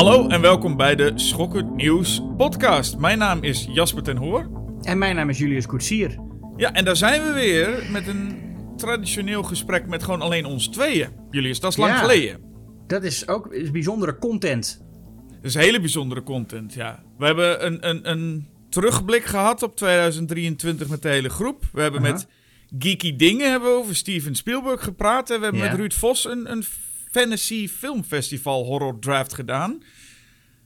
Hallo en welkom bij de Schokkend Nieuws podcast. Mijn naam is Jasper ten Hoor. En mijn naam is Julius Koetsier. Ja, en daar zijn we weer met een traditioneel gesprek met gewoon alleen ons tweeën. Julius, dat is lang Ja. geleden. Dat is ook is bijzondere content. Dat is hele bijzondere content, ja. We hebben een, een, een terugblik gehad op 2023 met de hele groep. We hebben met Geeky Dingen hebben we over Steven Spielberg gepraat. En we hebben Ja. met Ruud Vos een, een Fantasy Filmfestival horror draft gedaan.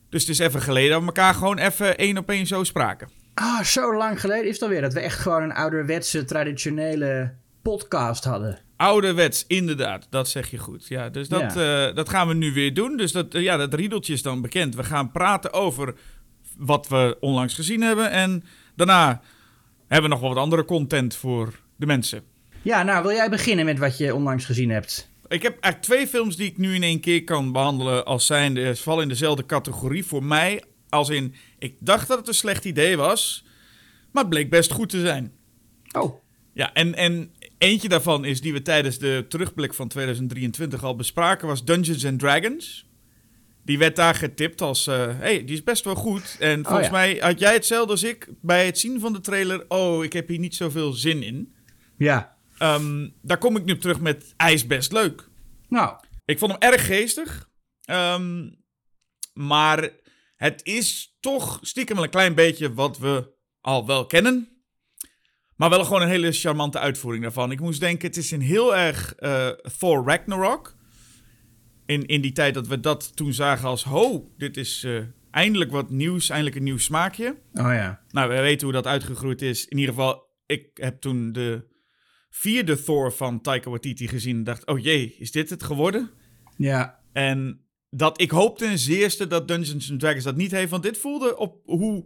Dus het is even geleden dat we elkaar gewoon even één op één zo spraken. Ah, zo lang geleden is het alweer dat we echt gewoon een ouderwetse, traditionele podcast hadden. Ouderwets, inderdaad. Dat zeg je goed. Ja, dus dat, eh, dat gaan we nu weer doen. Dus dat, eh, ja, dat riedeltje is dan bekend. We gaan praten over wat we onlangs gezien hebben. En daarna hebben we nog wel wat andere content voor de mensen. Ja, nou, wil jij beginnen met wat je onlangs gezien hebt? Ik heb eigenlijk twee films die ik nu in één keer kan behandelen als zijnde. Ze vallen in dezelfde categorie voor mij. Als in, ik dacht dat het een slecht idee was. Maar het bleek best goed te zijn. Oh, Ja, en, en eentje daarvan is die we tijdens de terugblik van 2023 al bespraken, was Dungeons and Dragons. Die werd daar getipt als, eh hey, die is best wel goed. En volgens ja. mij had jij hetzelfde als ik bij het zien van de trailer. Oh, ik heb hier niet zoveel zin in. ja. Ehm, daar kom ik nu op terug met, hij is best leuk. Nou, Ik vond hem erg geestig. Ehm, maar het is toch stiekem wel een klein beetje wat we al wel kennen. Maar wel gewoon een hele charmante uitvoering daarvan. Ik moest denken, het is een heel erg eh, Thor Ragnarok. In, in die tijd dat we dat toen zagen als... Ho, dit is eh, eindelijk wat nieuws, eindelijk een nieuw smaakje. oh ja. Nou, we weten hoe dat uitgegroeid is. In ieder geval, ik heb toen de vierde Thor van Taika Waititi gezien... en dacht, oh jee, is dit het geworden? Ja, En dat ik hoop ten zeerste dat Dungeons and Dragons dat niet heeft. Want dit voelde op hoe,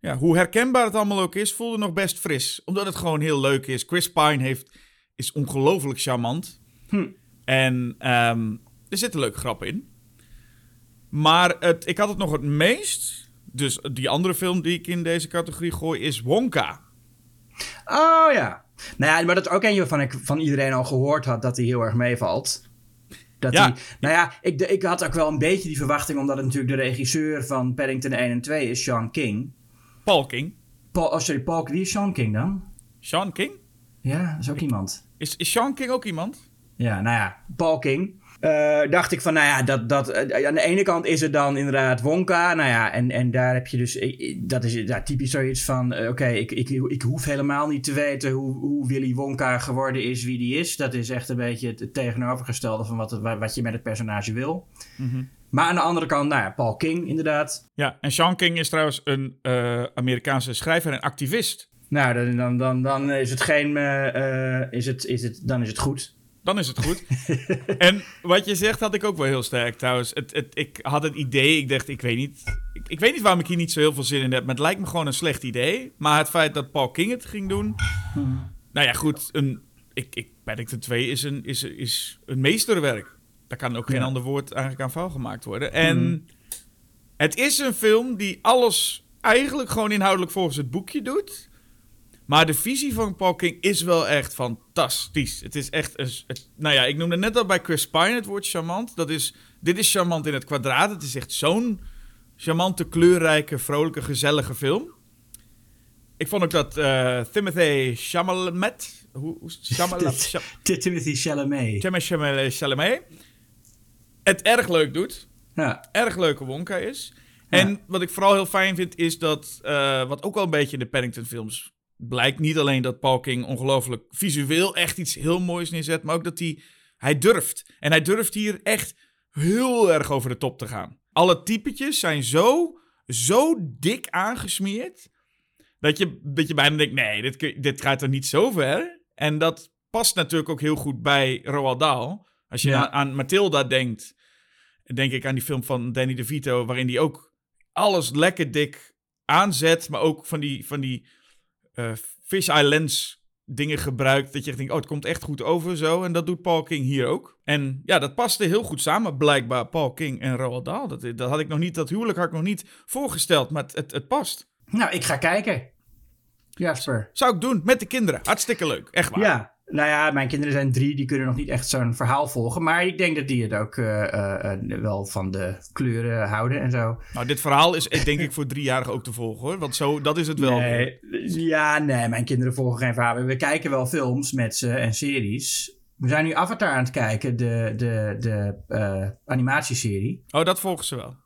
ja, hoe herkenbaar het allemaal ook is, voelde nog best fris. Omdat het gewoon heel leuk is. Chris Pine heeft, is ongelooflijk charmant. Hm. En ehm, er zitten leuke grappen in. Maar het, ik had het nog het meest. Dus die andere film die ik in deze categorie gooi is Wonka. oh ja. Nou ja, maar dat is ook eentje waarvan ik van iedereen al gehoord had dat hij heel erg meevalt. Dat Ja. hij, nou ja, ik, ik had ook wel een beetje die verwachting, omdat het natuurlijk de regisseur van Paddington 1 en 2 is, Sean King. Paul King. Paul, oh sorry, Paul, wie is Sean King dan? Sean King? Ja, dat is ook iemand. Is, is Sean King ook iemand? Ja, nou ja, Paul King. Eh, dacht ik van, nou ja, dat, dat, eh, aan de ene kant is het dan inderdaad Wonka. Nou ja, en, en daar heb je dus, eh, dat is ja, typisch zoiets van, oké, ik, ik, ik hoef helemaal niet te weten hoe, hoe Willy Wonka geworden is wie die is. Dat is echt een beetje het, tegenovergestelde van wat, wat je met het personage wil. Maar aan de andere kant, nou ja, Paul King inderdaad. Ja, en Sean King is trouwens een Amerikaanse schrijver en activist. Nou, dan, dan, dan, dan is het geen, is het, is het, dan is het goed. Dan is het goed. en wat je zegt had ik ook wel heel sterk trouwens. Het, het, ik had het idee, ik dacht, ik weet niet... Ik, ik weet niet waarom ik hier niet zo heel veel zin in heb. Maar het lijkt me gewoon een slecht idee. Maar het feit dat Paul King het ging doen... Nou ja, goed. Een, ik, ik, Paddington 2 is een, is, is een meesterwerk. Daar kan ook geen ander woord eigenlijk aan vuil gemaakt worden. En het is een film die alles eigenlijk gewoon inhoudelijk volgens het boekje doet. Maar de visie van Paul King is wel echt fantastisch. Het is echt... Een, het, nou ja, ik noemde net al bij Chris Pine het woord charmant. Dat is, dit is charmant in het kwadraat. Het is echt zo'n charmante, kleurrijke, vrolijke, gezellige film. Ik vond ook dat eh Timothée Chalamet... Hoe, hoe Chalamet? Timothy Chalamet. Chalamet- Chalamet... Het erg leuk doet Ja, erg leuke Wonka is. En wat ik vooral heel fijn vind, is dat, eh, wat ook wel een beetje in de Paddington films blijkt, niet alleen dat Paul King ongelooflijk visueel echt iets heel moois neerzet, maar ook dat hij, hij durft. En hij durft hier echt heel erg over de top te gaan. Alle typetjes zijn zo, zo dik aangesmeerd, dat je, dat je bijna denkt, nee, dit, dit gaat er niet zo ver. En dat past natuurlijk ook heel goed bij Roald Dahl. Als je Ja. aan, Matilda denkt, denk ik aan die film van Danny DeVito, waarin hij ook alles lekker dik aanzet, maar ook van die, van die eh, Fish Eye Lens dingen gebruikt, dat je echt denkt, oh, het komt echt goed over zo. En dat doet Paul King hier ook. En ja, dat paste heel goed samen, blijkbaar, Paul King en Roald Dahl. Dat, dat had ik nog niet, dat huwelijk had ik nog niet voorgesteld, maar het, het, het past. nou, ik ga kijken. Jasper. Zou ik doen, met de kinderen. Hartstikke leuk, echt waar. Ja, Nou ja, mijn kinderen zijn drie, die kunnen nog niet echt zo'n verhaal volgen. Maar ik denk dat die het ook uh, uh, wel van de kleuren houden en zo. Nou, dit verhaal is denk ik voor driejarigen ook te volgen hoor. Want zo, dat is het wel. Nee, ja, nee, mijn kinderen volgen geen verhaal. We kijken wel films met ze en series. We zijn nu Avatar aan het kijken, de, de, de uh, animatieserie. Oh, dat volgen ze wel.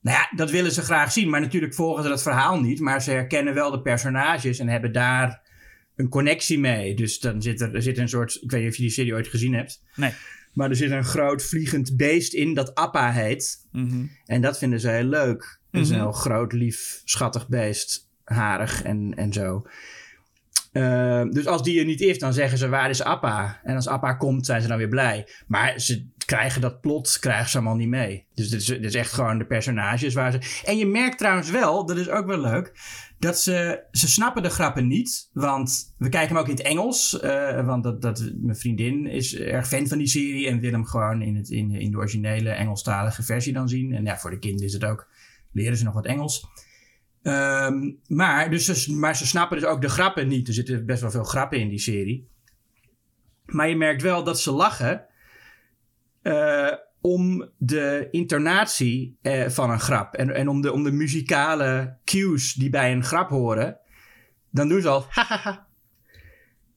Nou ja, dat willen ze graag zien. Maar natuurlijk volgen ze dat verhaal niet. Maar ze herkennen wel de personages en hebben daar een connectie mee. Dus dan zit er, er zit een soort. Ik weet niet of je die serie ooit gezien hebt. Nee. Maar er zit een groot vliegend beest in dat Appa heet. Mhm. En dat vinden ze heel leuk. Het is een Mhm. heel groot, lief, schattig beest. Harig en, en zo. Eh, dus als die er niet is, dan zeggen ze waar is Appa? En als Appa komt, zijn ze dan weer blij. Maar ze krijgen dat plot, krijgen ze allemaal niet mee. Dus dit is, dit is echt gewoon de personages waar ze... En je merkt trouwens wel, dat is ook wel leuk... dat ze, ze snappen de grappen niet. Want we kijken hem ook in het Engels. eh, want dat, dat, mijn vriendin is erg fan van die serie... en wil hem gewoon in, het, in, de originele Engelstalige versie dan zien. En ja, voor de kinderen is het ook... leren ze nog wat Engels... Ehm, maar, dus ze, maar ze snappen dus ook de grappen niet. Er zitten best wel veel grappen in die serie. Maar je merkt wel dat ze lachen eh, om de intonatie eh, van een grap. En, en om, de, om de muzikale cues die bij een grap horen. Dan doen ze al hahaha.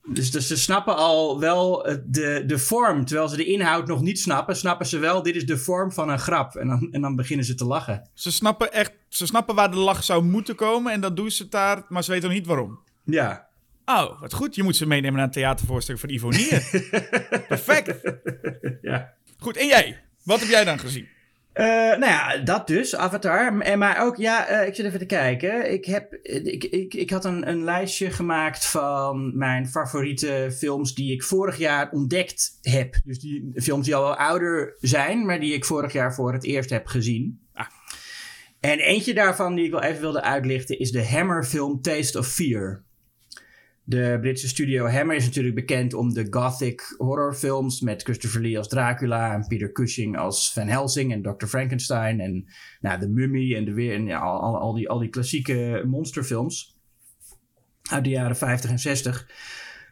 Dus, dus ze snappen al wel eh, de, de vorm. Terwijl ze de inhoud nog niet snappen, snappen ze wel, dit is de vorm van een grap. En dan, en dan beginnen ze te lachen. Ze snappen echt, ze snappen waar de lach zou moeten komen en dan doen ze het daar, maar ze weten nog niet waarom. Ja. Oh, wat goed. Je moet ze meenemen naar een theatervoorstelling van Ivonie. Perfect. ja. Goed, en jij? Wat heb jij dan gezien? Uh, nou ja, dat dus, Avatar. En maar ook, ja, uh, ik zit even te kijken. Ik, heb, ik, ik, ik had een, een lijstje gemaakt van mijn favoriete films die ik vorig jaar ontdekt heb. Dus die films die al wel ouder zijn, maar die ik vorig jaar voor het eerst heb gezien. Ah. En eentje daarvan die ik wel even wilde uitlichten is de Hammer film Taste of Fear. De Britse studio Hammer is natuurlijk bekend om de gothic horrorfilms met Christopher Lee als Dracula en Peter Cushing als Van Helsing en Dr. Frankenstein en nou, de Mummy en, de weer, en al, al, al, die, al die klassieke monsterfilms uit de jaren 50 en 60.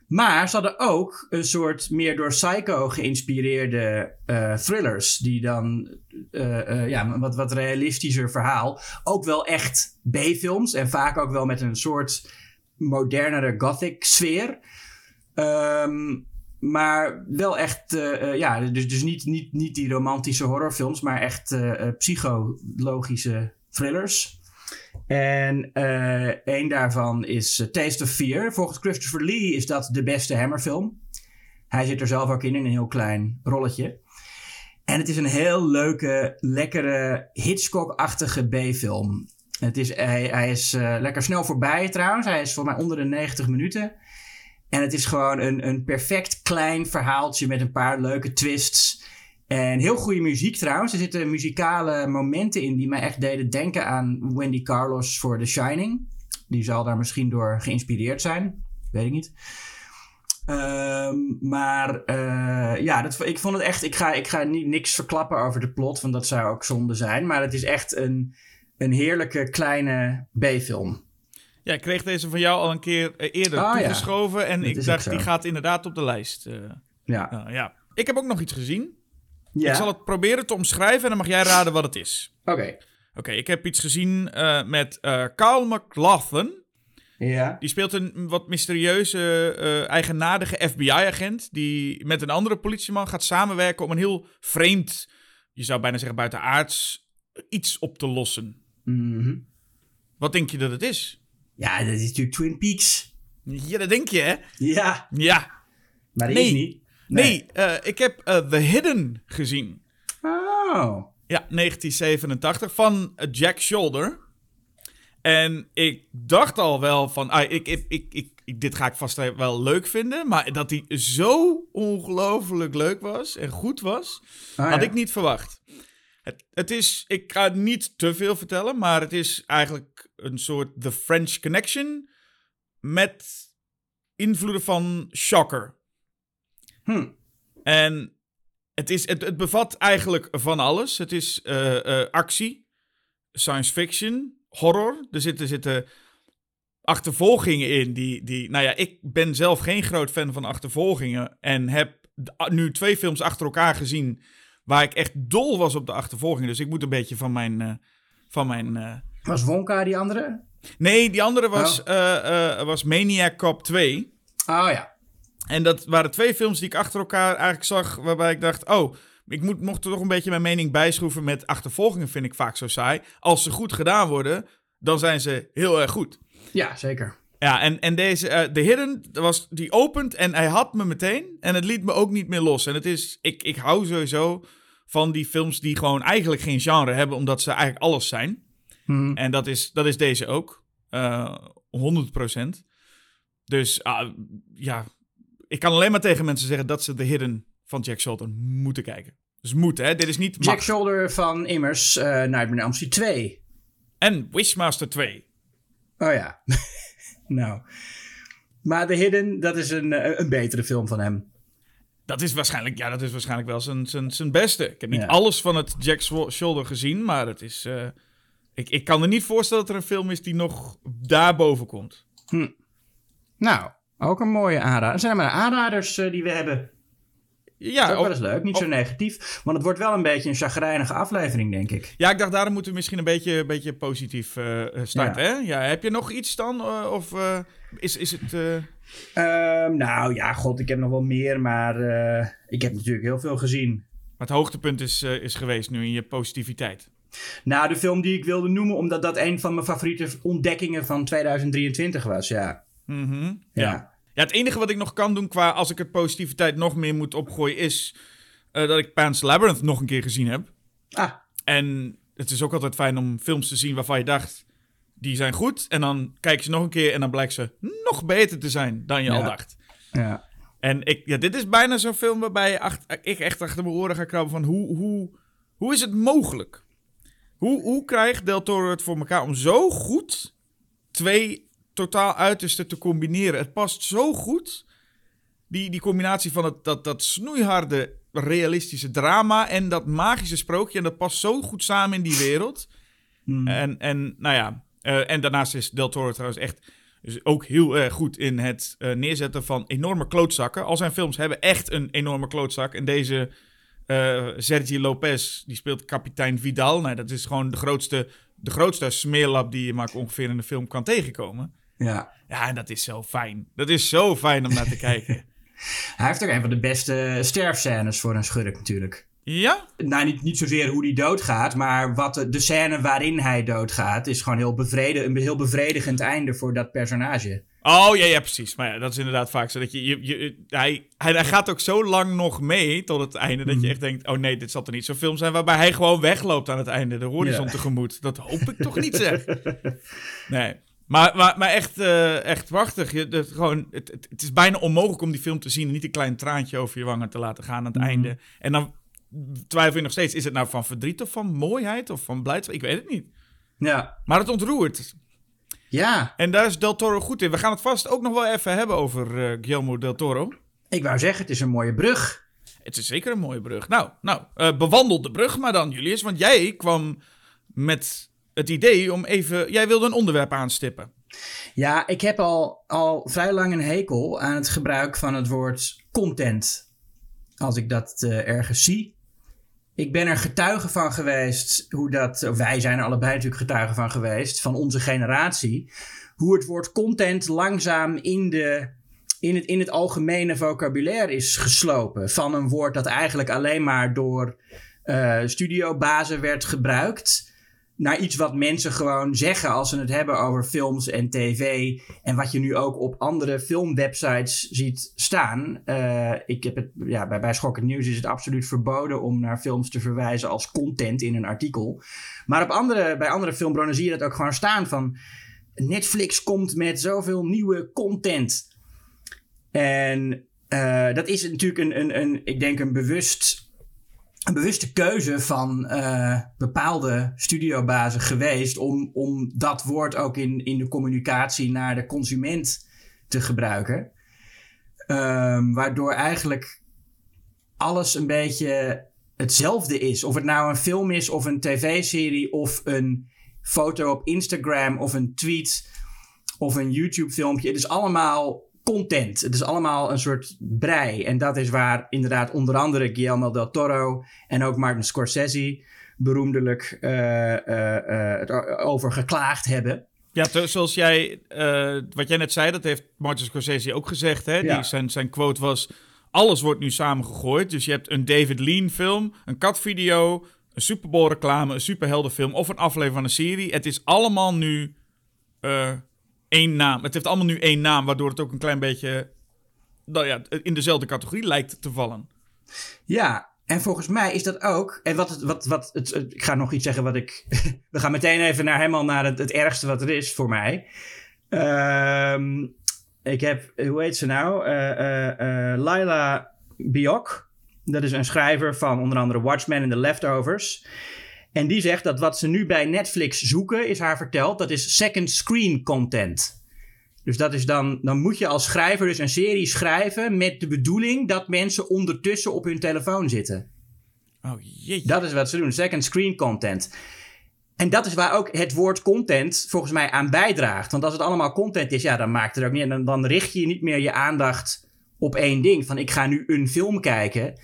Maar ze hadden ook een soort meer door Psycho geïnspireerde uh, thrillers. Die dan uh, uh, ja, een wat, wat realistischer verhaal. Ook wel echt B-films en vaak ook wel met een soort modernere gothic sfeer. Um, maar wel echt, uh, ja, dus, dus niet, niet, niet die romantische horrorfilms, maar echt uh, psychologische thrillers. En een daarvan is Taste of Fear. Volgens Christopher Lee is dat de beste Hammerfilm. Hij zit er zelf ook in, in een heel klein rolletje. En het is een heel leuke, lekkere, Hitchcock-achtige B-film. Het is, hij, hij is uh, lekker snel voorbij trouwens. Hij is voor mij onder de 90 minuten. En het is gewoon een, een perfect klein verhaaltje met een paar leuke twists. En heel goede muziek trouwens. Er zitten muzikale momenten in die mij echt deden denken aan Wendy Carlos voor The Shining. Die zal daar misschien door geïnspireerd zijn. Weet ik niet. Um, maar uh, ja, dat, ik vond het echt. Ik ga, ik ga niet, niks verklappen over de plot, want dat zou ook zonde zijn. Maar het is echt een een heerlijke kleine B-film. Ja, ik kreeg deze van jou al een keer eerder Ah, toegeschoven. ja. En Dat ik dacht, die gaat inderdaad op de lijst. eh. Ja. Uh, ja. Ik heb ook nog iets gezien. ja. Ik zal het proberen te omschrijven en dan mag jij raden wat het is. Oké. Oké, ik heb iets gezien eh, met eh Carl McLaughlin. Ja. Die speelt een wat mysterieuze, eh, eigenaardige FBI-agent. Die met een andere politieman gaat samenwerken om een heel vreemd, je zou bijna zeggen buitenaards, iets op te lossen. Mhm. Wat denk je dat het is? Ja, dat is natuurlijk Twin Peaks. Ja, dat denk je, hè? Ja, Ja. maar dat Nee. is niet. Nee, eh, ik heb eh, The Hidden gezien. Oh. Ja, 1987 van Jack Shoulder. En ik dacht al wel van, ah, ik, ik, ik, ik, ik- dit ga ik vast wel leuk vinden. Maar dat hij zo ongelooflijk leuk was en goed was, Ah, had ja. ik niet verwacht. Het, het is, ik ga niet te veel vertellen, maar het is eigenlijk een soort The French Connection met invloeden van Shocker. Hm. En het, is, het, het bevat eigenlijk van alles. Het is eh, eh, actie, science fiction, horror. Er zitten, zitten achtervolgingen in. Die, die, nou ja, ik ben zelf geen groot fan van achtervolgingen. En heb nu twee films achter elkaar gezien. Waar ik echt dol was op de achtervolging. Dus ik moet een beetje van mijn. Uh, van mijn uh... Was Wonka die andere? Nee, die andere was, oh. was Maniac Cop 2. Oh ja. En dat waren twee films die ik achter elkaar eigenlijk zag. waarbij ik dacht: oh. Ik moet, mocht toch een beetje mijn mening bijschroeven met achtervolgingen, vind ik vaak zo saai. Als ze goed gedaan worden, dan zijn ze heel erg goed. Ja, zeker. Ja, en, en deze, uh, The Hidden, was, die opent en hij had me meteen. En het liet me ook niet meer los. En het is, ik, ik hou sowieso van die films die gewoon eigenlijk geen genre hebben, omdat ze eigenlijk alles zijn. Hmm. En dat is, dat is deze ook. Uh, eh, 100%. Dus uh, ja, ik kan alleen maar tegen mensen zeggen dat ze The Hidden van Jack Shoulder moeten kijken. Dus moeten, hè? Dit is niet. Jack Shoulder van immers uh, Nightmare on 2. En Wishmaster 2. Oh ja. nou. Maar The Hidden, dat is een, eh, een betere film van hem. Dat is waarschijnlijk, ja, dat is waarschijnlijk wel zijn, zijn, zijn beste. Ik heb niet alles van het Jack Shoulder gezien, maar het is. Uh, ik, ik kan me niet voorstellen dat er een film is die nog daarboven komt. Hm. Nou, ook een mooie aanrader. Er zijn maar aanraders uh, die we hebben. Ja, dat is wel eens leuk. Niet zo negatief. Want het wordt wel een beetje een chagrijnige aflevering, denk ik. Ja, ik dacht, daarom moeten we misschien een beetje, een beetje positief uh, starten. Ja. Hè? Ja, heb je nog iets dan? Uh, of uh, is, is het... Um, nou ja, god, ik heb nog wel meer. Maar ik heb natuurlijk heel veel gezien. Maar het hoogtepunt is, is geweest nu in je positiviteit. Nou, de film die ik wilde noemen, omdat dat een van mijn favoriete ontdekkingen van 2023 was, ja. Mm -hmm. ja. ja. Ja, het enige wat ik nog kan doen qua als ik het positiviteit nog meer moet opgooien is uh, dat ik Pan's Labyrinth nog een keer gezien heb. Ah. En het is ook altijd fijn om films te zien waarvan je dacht, die zijn goed. En dan kijk je ze nog een keer en dan blijkt ze nog beter te zijn dan je al dacht. Ja. En ik, ja, dit is bijna zo'n film waarbij achter, ik echt achter mijn oren ga krabben van hoe, hoe, hoe is het mogelijk? Hoe, hoe krijgt Del Toro het voor elkaar om zo goed twee totaal uiterste te combineren. Het past zo goed. Die, die combinatie van het, dat, dat snoeiharde, realistische drama en dat magische sprookje. En dat past zo goed samen in die wereld. Hmm. En, en nou ja, uh, en daarnaast is Del Toro trouwens echt dus ook heel erg goed in het uh, neerzetten van enorme klootzakken. Al zijn films hebben echt een enorme klootzak. En deze uh, Sergi Lopez, die speelt kapitein Vidal. Nou, dat is gewoon de grootste, de grootste smeerlap die je maar ongeveer in de film kan tegenkomen. Ja. Ja, en dat is zo fijn. Dat is zo fijn om naar te kijken. Hij heeft ook een van de beste sterfscènes voor een schurk natuurlijk. Ja? Nou, niet, niet zozeer hoe hij doodgaat, maar wat de, de scène waarin hij doodgaat is gewoon heel een heel bevredigend einde voor dat personage. Oh ja, ja, precies. Maar ja, dat is inderdaad vaak zo. Dat je, je, je hij, hij, gaat ook zo lang nog mee tot het einde. Dat je mhm. echt denkt: oh nee, dit zal er niet zo'n film zijn. Waarbij hij gewoon wegloopt aan het einde, de horizon tegemoet. Dat hoop ik toch niet, zeg. Nee. Maar, maar, maar echt, uh, echt prachtig. Je, dat, gewoon, het, het, het, is bijna onmogelijk om die film te zien en niet een klein traantje over je wangen te laten gaan aan het mhm. einde. En dan twijfel je nog steeds, is het nou van verdriet of van mooiheid of van blijdschap? Ik weet het niet. Ja. Maar het ontroert. Ja. En daar is Del Toro goed in. We gaan het vast ook nog wel even hebben over uh, Guillermo Del Toro. Ik wou zeggen, het is een mooie brug. Het is zeker een mooie brug. Nou, nou uh, bewandel de brug maar dan, Julius. Want jij kwam met het idee om even. Jij wilde een onderwerp aanstippen. Ja, ik heb al, al vrij lang een hekel aan het gebruik van het woord content. Als ik dat uh, ergens zie. Ik ben er getuige van geweest hoe dat. Wij zijn er allebei natuurlijk getuigen van geweest. Van onze generatie. Hoe het woord content langzaam in, de, in, het, in het algemene vocabulaire is geslopen. Van een woord dat eigenlijk alleen maar door uh, studiobazen werd gebruikt naar iets wat mensen gewoon zeggen als ze het hebben over films en tv. En wat je nu ook op andere filmwebsites ziet staan. Uh, ik heb het, ja, bij, bij Schokkend Nieuws is het absoluut verboden om naar films te verwijzen als content in een artikel. Maar op andere, bij andere filmbronnen zie je dat ook gewoon staan van... Netflix komt met zoveel nieuwe content. En uh, dat is natuurlijk een, een, een, ik denk een bewust een bewuste keuze van uh, bepaalde studiobazen geweest om, om dat woord ook in, in de communicatie naar de consument te gebruiken. Um, waardoor eigenlijk alles een beetje hetzelfde is. Of het nou een film is of een tv-serie of een foto op Instagram of een tweet of een YouTube-filmpje. Het is allemaal content. Het is allemaal een soort brei. En dat is waar inderdaad onder andere Guillermo del Toro en ook Martin Scorsese beroemdelijk uh, over geklaagd hebben. Ja, zoals jij, wat jij net zei, dat heeft Martin Scorsese ook gezegd. Hè? Die, zijn, zijn quote was, alles wordt nu samengegooid. Dus je hebt een David Lean film, een katvideo, een Super Bowl reclame, een superheldenfilm of een aflevering van een serie. Het is allemaal nu één naam. Het heeft allemaal nu één naam, waardoor het ook een klein beetje nou ja, in dezelfde categorie lijkt te vallen. Ja, en volgens mij is dat ook. En wat, wat, wat het, ik ga nog iets zeggen wat ik. We gaan meteen even naar helemaal naar het, het ergste wat er is voor mij. Ehm, ik heb, hoe heet ze nou? Uh, Laila Biok. Dat is een schrijver van onder andere Watchmen en The Leftovers. En die zegt dat wat ze nu bij Netflix zoeken, is haar verteld, dat is second screen content. Dus dat is dan, dan moet je als schrijver dus een serie schrijven met de bedoeling dat mensen ondertussen op hun telefoon zitten. Oh jeetje. Dat is wat ze doen, second screen content. En dat is waar ook het woord content volgens mij aan bijdraagt. Want als het allemaal content is, ja, dan maakt het ook niet. Dan, dan richt je niet meer je aandacht op één ding. Van ik ga nu een film kijken.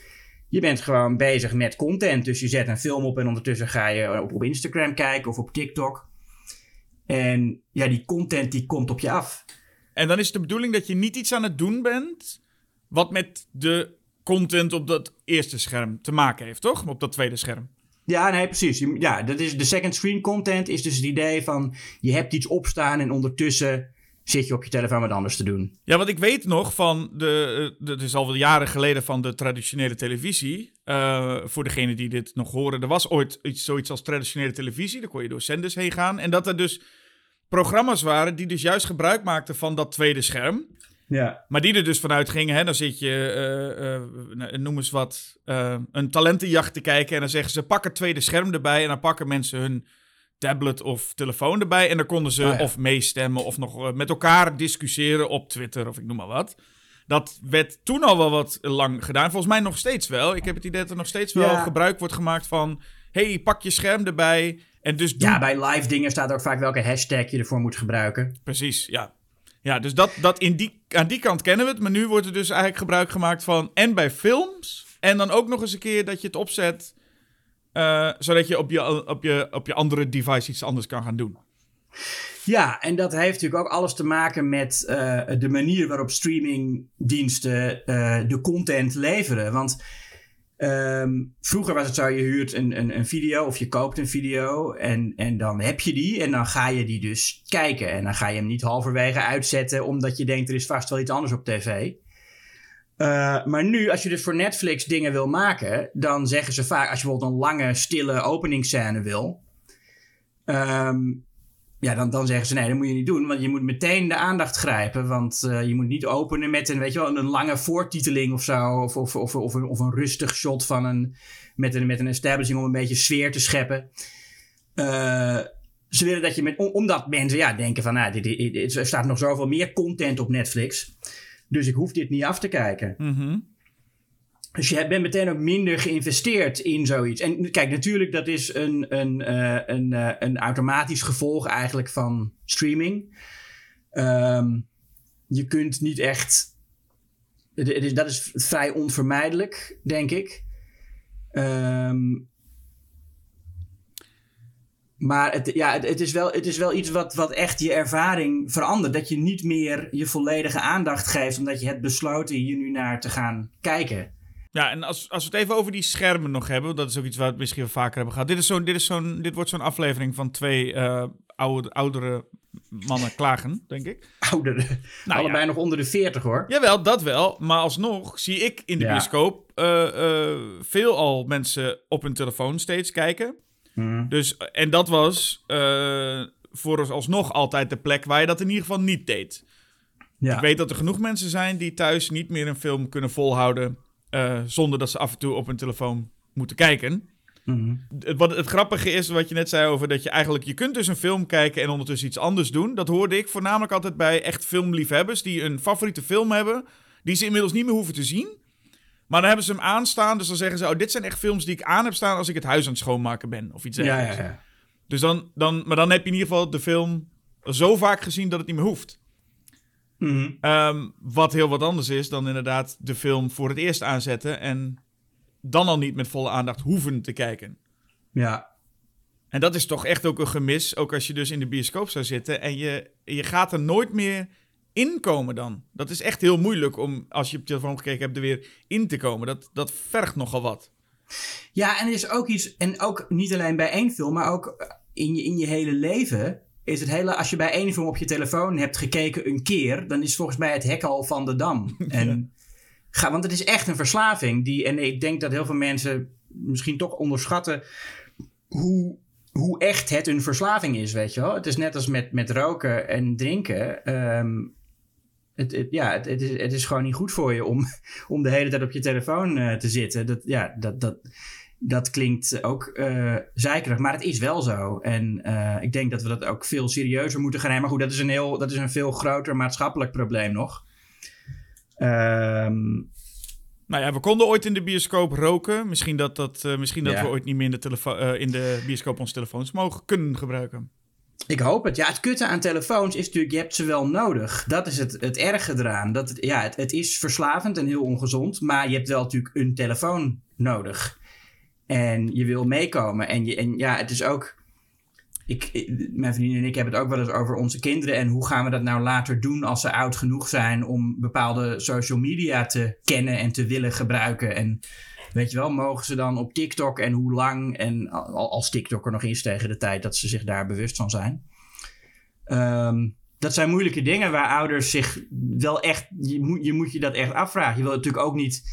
Je bent gewoon bezig met content. Dus je zet een film op en ondertussen ga je op, op Instagram kijken of op TikTok. En ja, die content die komt op je af. En dan is het de bedoeling dat je niet iets aan het doen bent. wat met de content op dat eerste scherm te maken heeft, toch? Op dat tweede scherm. Ja, nee, precies. Ja, dat is de second screen content is dus het idee van je hebt iets opstaan en ondertussen zit je op je telefoon wat anders te doen. Ja, want ik weet nog van de. Het is al wel jaren geleden van de traditionele televisie. Uh, voor degene die dit nog horen. Er was ooit iets, zoiets als traditionele televisie. Daar kon je door zenders heen gaan. En dat er dus programma's waren die dus juist gebruik maakten van dat tweede scherm. Ja. Maar die er dus vanuit gingen, hè, dan zit je, uh, uh, noem eens wat, een talentenjacht te kijken. En dan zeggen ze, pak het tweede scherm erbij. En dan pakken mensen hun tablet of telefoon erbij. En dan konden ze oh of meestemmen of nog eh, met elkaar discussiëren op Twitter of ik noem maar wat. Dat werd toen al wel wat lang gedaan. Volgens mij nog steeds wel. Ik heb het idee dat er nog steeds wel gebruik wordt gemaakt van... hey, pak je scherm erbij. En dus Ja, bij live dingen staat ook vaak welke hashtag je ervoor moet gebruiken. Precies, ja. Ja, dus dat, dat in die, aan die kant kennen we het. Maar nu wordt er dus eigenlijk gebruik gemaakt van... en bij films... En dan ook nog eens een keer dat je het opzet uh, zodat je op, je op je op je andere device iets anders kan gaan doen. Ja, en dat heeft natuurlijk ook alles te maken met uh, de manier waarop streamingdiensten uh, de content leveren. Want um, vroeger was het zo, je huurt een, een, een, video of je koopt een video en, en dan heb je die en dan ga je die dus kijken. En dan ga je hem niet halverwege uitzetten omdat je denkt er is vast wel iets anders op tv. Uh, maar nu, als je dus voor Netflix dingen wil maken, dan zeggen ze vaak, als je bijvoorbeeld een lange, stille openingsscène wil, um, ja, dan, dan zeggen ze nee, dat moet je niet doen, want je moet meteen de aandacht grijpen, want uh, je moet niet openen met een, weet je wel, een lange voortiteling of zo, of, of, of, of, een, of een rustig shot van een, met een, met een establishing om een beetje sfeer te scheppen. Uh, ze willen dat je met, omdat mensen ja, denken van, nou, dit, dit, er staat nog zoveel meer content op Netflix. Dus ik hoef dit niet af te kijken. Mm Dus je bent meteen ook minder geïnvesteerd in zoiets. En kijk, natuurlijk, dat is een, een, uh, een, uh, een automatisch gevolg eigenlijk van streaming. Um, je kunt niet echt. Het is, dat is vrij onvermijdelijk, denk ik. Um, maar het, ja, het, het, is wel, het is wel iets wat, wat echt je ervaring verandert. Dat je niet meer je volledige aandacht geeft, omdat je hebt besloten hier nu naar te gaan kijken. Ja, en als, als we het even over die schermen nog hebben, dat is ook iets waar we het misschien wel vaker hebben gehad. Dit, is zo, dit, is zo'n, dit wordt zo'n aflevering van twee uh, oude, oudere mannen klagen, denk ik. Oudere? Nou, Allebei nog onder de 40 hoor. Jawel, dat wel. Maar alsnog zie ik in de ja. bioscoop uh, uh, veel al mensen op hun telefoon steeds kijken. Hmm. Dus, en dat was uh, voor alsnog altijd de plek waar je dat in ieder geval niet deed. Ja. Ik weet dat er genoeg mensen zijn die thuis niet meer een film kunnen volhouden. Uh, zonder dat ze af en toe op hun telefoon moeten kijken. Mm. Het, wat, het grappige is wat je net zei over dat je eigenlijk... Je kunt dus een film kijken en ondertussen iets anders doen. Dat hoorde ik voornamelijk altijd bij echt filmliefhebbers... die een favoriete film hebben... die ze inmiddels niet meer hoeven te zien... Maar dan hebben ze hem aanstaan. Dus dan zeggen ze: Oh, dit zijn echt films die ik aan heb staan als ik het huis aan het schoonmaken ben. Of iets dergelijks. Ja, ja, ja. Dus dan, dan, maar dan heb je in ieder geval de film zo vaak gezien dat het niet meer hoeft. Mhm. Ehm, wat heel wat anders is dan inderdaad de film voor het eerst aanzetten en dan al niet met volle aandacht hoeven te kijken. Ja. En dat is toch echt ook een gemis, ook als je dus in de bioscoop zou zitten en je, je gaat er nooit meer inkomen dan. Dat is echt heel moeilijk om, als je op je telefoon gekeken hebt, er weer in te komen. Dat, dat vergt nogal wat. Ja, en er is ook iets, en ook niet alleen bij één film, maar ook in je, in je hele leven. Is het hele, als je bij één film op je telefoon hebt gekeken een keer, dan is volgens mij het hek al van de dam. En ga, want het is echt een verslaving. Die, en ik denk dat heel veel mensen misschien toch onderschatten hoe, hoe echt het een verslaving is, weet je wel. Het is net als met, met roken en drinken. Ehm, het, het, ja, het, het, is, het is gewoon niet goed voor je om, om de hele tijd op je telefoon eh, te zitten. Dat, ja, dat, dat, dat klinkt ook eh zeikerig, maar het is wel zo. En eh, ik denk dat we dat ook veel serieuzer moeten gaan nemen. Maar goed, dat is een, heel, dat is een veel groter maatschappelijk probleem nog. Ehm, Nou ja, we konden ooit in de bioscoop roken. Misschien dat, dat, misschien dat Ja. we ooit niet meer in de, in de bioscoop onze telefoons mogen kunnen gebruiken. Ik hoop het. Ja, het kutte aan telefoons is natuurlijk, je hebt ze wel nodig. Dat is het, het erge eraan. Dat ja, het, het is verslavend en heel ongezond, maar je hebt wel natuurlijk een telefoon nodig. En je wil meekomen. En, je, en ja, het is ook... Ik- mijn vriendin en ik hebben het ook wel eens over onze kinderen. En hoe gaan we dat nou later doen als ze oud genoeg zijn om bepaalde social media te kennen en te willen gebruiken. En weet je wel, mogen ze dan op TikTok en hoe lang? En al- als TikTok er nog is tegen de tijd dat ze zich daar bewust van zijn. Ehm, dat zijn moeilijke dingen waar ouders zich wel echt. Je moet, je dat echt afvragen. Je wil natuurlijk ook niet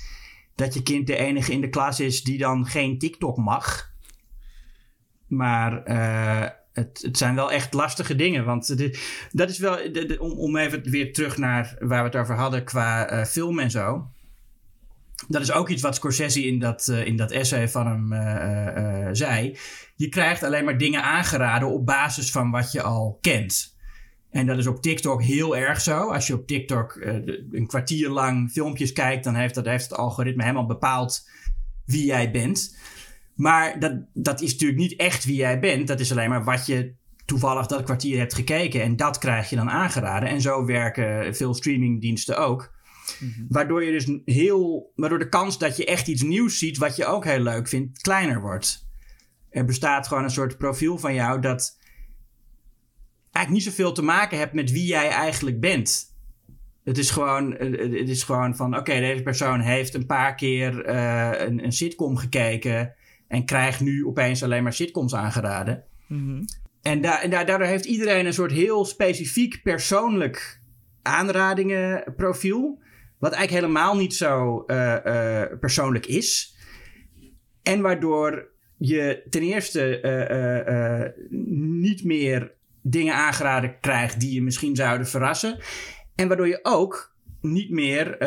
dat je kind de enige in de klas is die dan geen TikTok mag. Maar eh, het, het zijn wel echt lastige dingen. Want dat is wel. om even weer terug naar waar we het over hadden qua eh, film en zo. Dat is ook iets wat Scorsese in dat, eh, in dat essay van hem eh, eh, zei. Je krijgt alleen maar dingen aangeraden op basis van wat je al kent. En dat is op TikTok heel erg zo. Als je op TikTok een kwartier lang filmpjes kijkt, dan heeft, dat, heeft het algoritme helemaal bepaald wie jij bent. Maar dat, dat is natuurlijk niet echt wie jij bent. Dat is alleen maar wat je toevallig dat kwartier hebt gekeken. En dat krijg je dan aangeraden. En zo werken veel streamingdiensten ook. Waardoor je dus heel. Waardoor de kans dat je echt iets nieuws ziet. wat je ook heel leuk vindt. kleiner wordt. Er bestaat gewoon een soort profiel van jou. dat eigenlijk niet zoveel te maken hebt met wie jij eigenlijk bent. Het is gewoon, het is gewoon van: oké, deze persoon heeft een paar keer eh, een, een sitcom gekeken. en krijgt nu opeens alleen maar sitcoms aangeraden. En, da en da- daardoor heeft iedereen een soort heel specifiek persoonlijk aanradingenprofiel. Wat eigenlijk helemaal niet zo eh, eh, persoonlijk is. En waardoor je ten eerste eh, niet meer dingen aangeraden krijgt die je misschien zouden verrassen. En waardoor je ook niet meer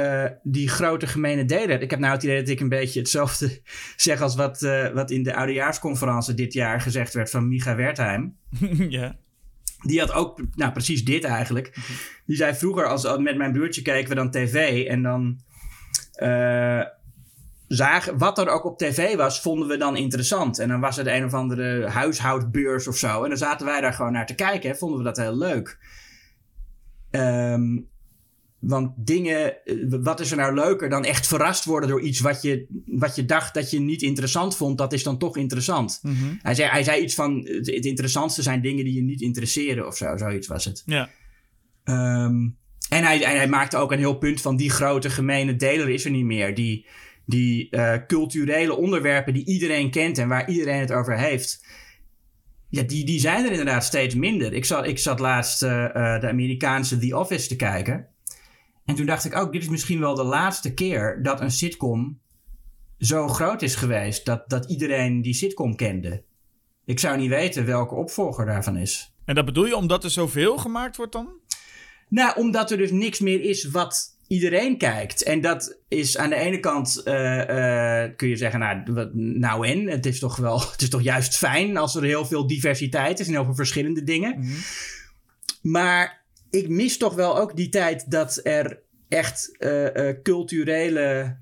die grote gemene delen hebt. Ik heb nou het idee dat ik een beetje hetzelfde zeg als wat, wat in de oudejaarsconferentie dit jaar gezegd werd van Micha Wertheim. ja. Die had ook, nou precies dit eigenlijk. Die zei vroeger, als, met mijn broertje keken we dan tv en dan eh, zagen, wat er ook op tv was, vonden we dan interessant. En dan was het een of andere huishoudbeurs of zo. En dan zaten wij daar gewoon naar te kijken en vonden we dat heel leuk. Ehm, want dingen, eh, wat is er nou leuker dan echt verrast worden door iets wat je, wat je dacht dat je niet interessant vond, dat is dan toch interessant. Mhm. Hij zei, hij zei iets van: het, het interessantste zijn dingen die je niet interesseren of zo. Zoiets was het. Ja. Ehm, en, hij, en hij maakte ook een heel punt van: die grote gemene deler is er niet meer. Die, die eh, culturele onderwerpen die iedereen kent en waar iedereen het over heeft. Ja, die, die zijn er inderdaad steeds minder. Ik zat, ik zat laatst eh, de Amerikaanse The Office te kijken. En toen dacht ik ook, dit is misschien wel de laatste keer dat een sitcom zo groot is geweest dat, dat iedereen die sitcom kende. Ik zou niet weten welke opvolger daarvan is. En dat bedoel je omdat er zoveel gemaakt wordt dan? Nou, omdat er dus niks meer is wat iedereen kijkt. En dat is aan de ene kant, eh, eh, kun je zeggen, nou, nou en, het is toch wel, het is toch juist fijn als er heel veel diversiteit is en heel veel verschillende dingen. Maar ik mis toch wel ook die tijd dat er echt eh, eh, culturele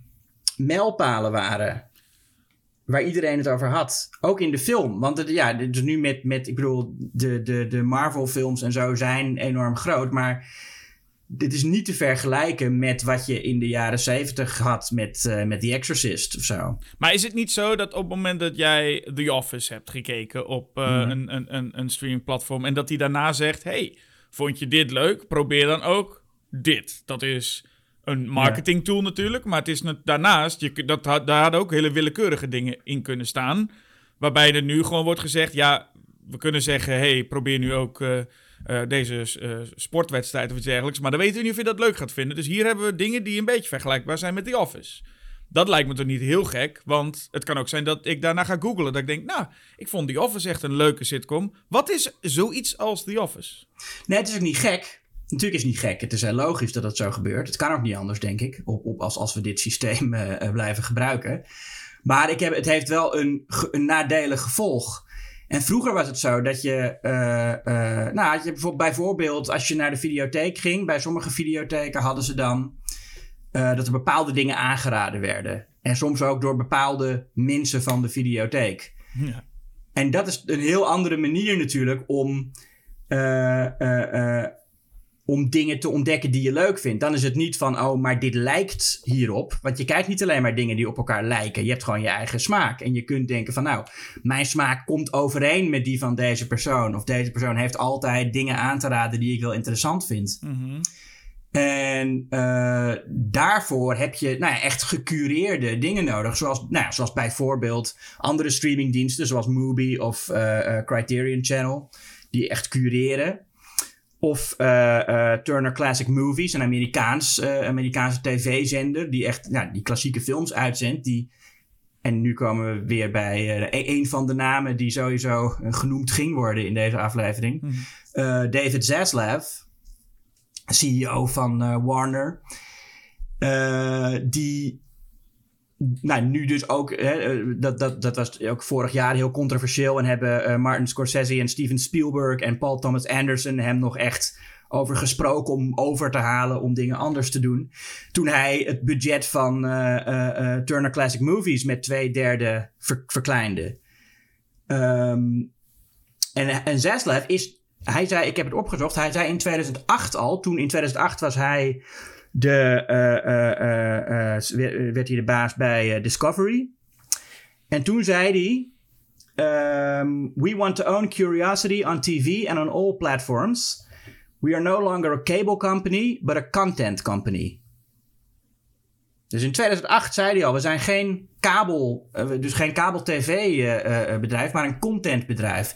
mijlpalen waren. waar iedereen het over had. Ook in de film. Want het, ja, dus nu met, met, ik bedoel, de, de, de Marvel-films en zo zijn enorm groot. Maar dit is niet te vergelijken met wat je in de jaren zeventig had met, uh, met The Exorcist of zo. Maar is het niet zo dat op het moment dat jij The Office hebt gekeken op uh, mm. een, een, een, een streamingplatform en dat die daarna zegt: Hey, vond je dit leuk? Probeer dan ook dit. Dat is een marketing tool natuurlijk, maar het is daarnaast, je, dat, daar hadden ook hele willekeurige dingen in kunnen staan. Waarbij er nu gewoon wordt gezegd: Ja, we kunnen zeggen: Hey, probeer nu ook. Uh, uh, deze uh, sportwedstrijd of iets dergelijks. Maar dan weten we niet of je dat leuk gaat vinden. Dus hier hebben we dingen die een beetje vergelijkbaar zijn met The Office. Dat lijkt me toch niet heel gek, want het kan ook zijn dat ik daarna ga googlen. Dat ik denk, nou, ik vond The Office echt een leuke sitcom. Wat is zoiets als The Office? Nee, het is ook niet gek. Natuurlijk is het niet gek. Het is heel logisch dat dat zo gebeurt. Het kan ook niet anders, denk ik, op, op als, als we dit systeem uh, blijven gebruiken. Maar ik heb, het heeft wel een, nadelig gevolg. En vroeger was het zo dat je, uh, nou, je bijvoorbeeld als je naar de videotheek ging, bij sommige videotheken hadden ze dan uh, dat er bepaalde dingen aangeraden werden. En soms ook door bepaalde mensen van de videotheek. Ja. En dat is een heel andere manier natuurlijk om om dingen te ontdekken die je leuk vindt. Dan is het niet van, oh, maar dit lijkt hierop. Want je kijkt niet alleen maar dingen die op elkaar lijken. Je hebt gewoon je eigen smaak. En je kunt denken van, nou, mijn smaak komt overeen met die van deze persoon. Of deze persoon heeft altijd dingen aan te raden die ik wel interessant vind. Mm En uh, daarvoor heb je nou ja, echt gecureerde dingen nodig. Zoals, nou ja, zoals bijvoorbeeld andere streamingdiensten, zoals Mubi of uh, uh, Criterion Channel. Die echt cureren. Of uh, Turner Classic Movies, een Amerikaans, Amerikaanse tv-zender die echt nou, die klassieke films uitzendt. Die, en nu komen we weer bij een van de namen die sowieso genoemd ging worden in deze aflevering. Mm -hmm. David Zaslav, CEO van Warner. die nou, nu dus ook, hè, eh, dat, dat, dat was ook vorig jaar heel controversieel. En hebben Martin Scorsese en Steven Spielberg en Paul Thomas Anderson hem nog echt over gesproken om over te halen om dingen anders te doen. Toen hij het budget van Turner Classic Movies met twee derde verkleinde. Um, en, en Zaslav is, hij zei, ik heb het opgezocht, hij zei in 2008 al, toen in 2008 was hij de, uh, werd hij de baas bij Discovery. En toen zei hij: um, We want to own curiosity on TV and on all platforms. We are no longer a cable company, but a content company. Dus in 2008 zei hij al, we zijn geen kabel, dus geen kabel-tv-bedrijf, maar een contentbedrijf.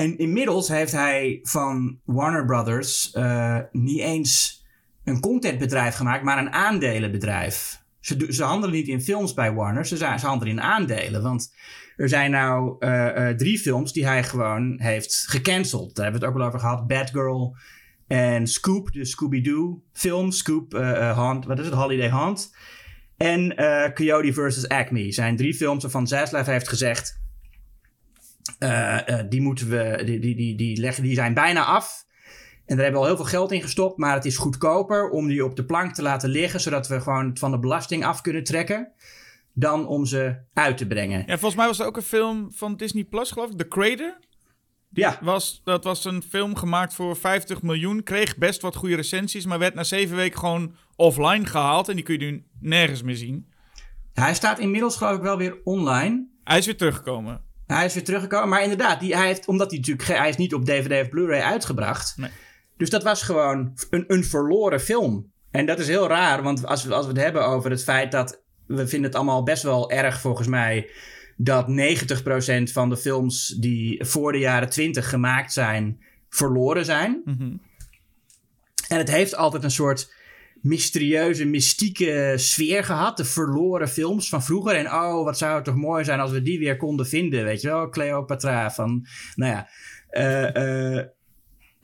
En inmiddels heeft hij van Warner Brothers uh, niet eens een contentbedrijf gemaakt, maar een aandelenbedrijf. Ze, ze handelen niet in films bij Warner, ze, ze handelen in aandelen. Want er zijn nou uh, uh, drie films die hij gewoon heeft gecanceld. Daar hebben we het ook al over gehad. Bad Girl en Scoop, de Scooby-Doo film. Scoop, Hunt, wat is het? Holiday Hunt. En Coyote vs. Acme. Zijn drie films waarvan Zaslav heeft gezegd... die moeten we, die, die, die, die, leggen, die zijn bijna af. En daar hebben we al heel veel geld in gestopt, maar het is goedkoper om die op de plank te laten liggen, zodat we gewoon van de belasting af kunnen trekken, dan om ze uit te brengen. Ja, volgens mij was er ook een film van Disney Plus, geloof ik, The Crater. ja. Was, dat was een film gemaakt voor 50 miljoen, kreeg best wat goede recensies, maar werd na zeven weken gewoon offline gehaald en die kun je nu nergens meer zien. Hij staat inmiddels geloof ik wel weer online. Hij is weer teruggekomen. Hij is weer teruggekomen, maar inderdaad, die, hij heeft, omdat hij natuurlijk hij is niet op DVD of Blu-ray uitgebracht. Nee. Dus dat was gewoon een, een verloren film. En dat is heel raar, want als we, als we het hebben over het feit dat we vinden het allemaal best wel erg volgens mij dat 90% van de films die voor de jaren 20 gemaakt zijn, verloren zijn. Mhm. En het heeft altijd een soort mysterieuze, mystieke sfeer gehad. De verloren films van vroeger. En oh, wat zou het toch mooi zijn als we die weer konden vinden. Weet je wel, Cleopatra van, nou ja. Uh, uh,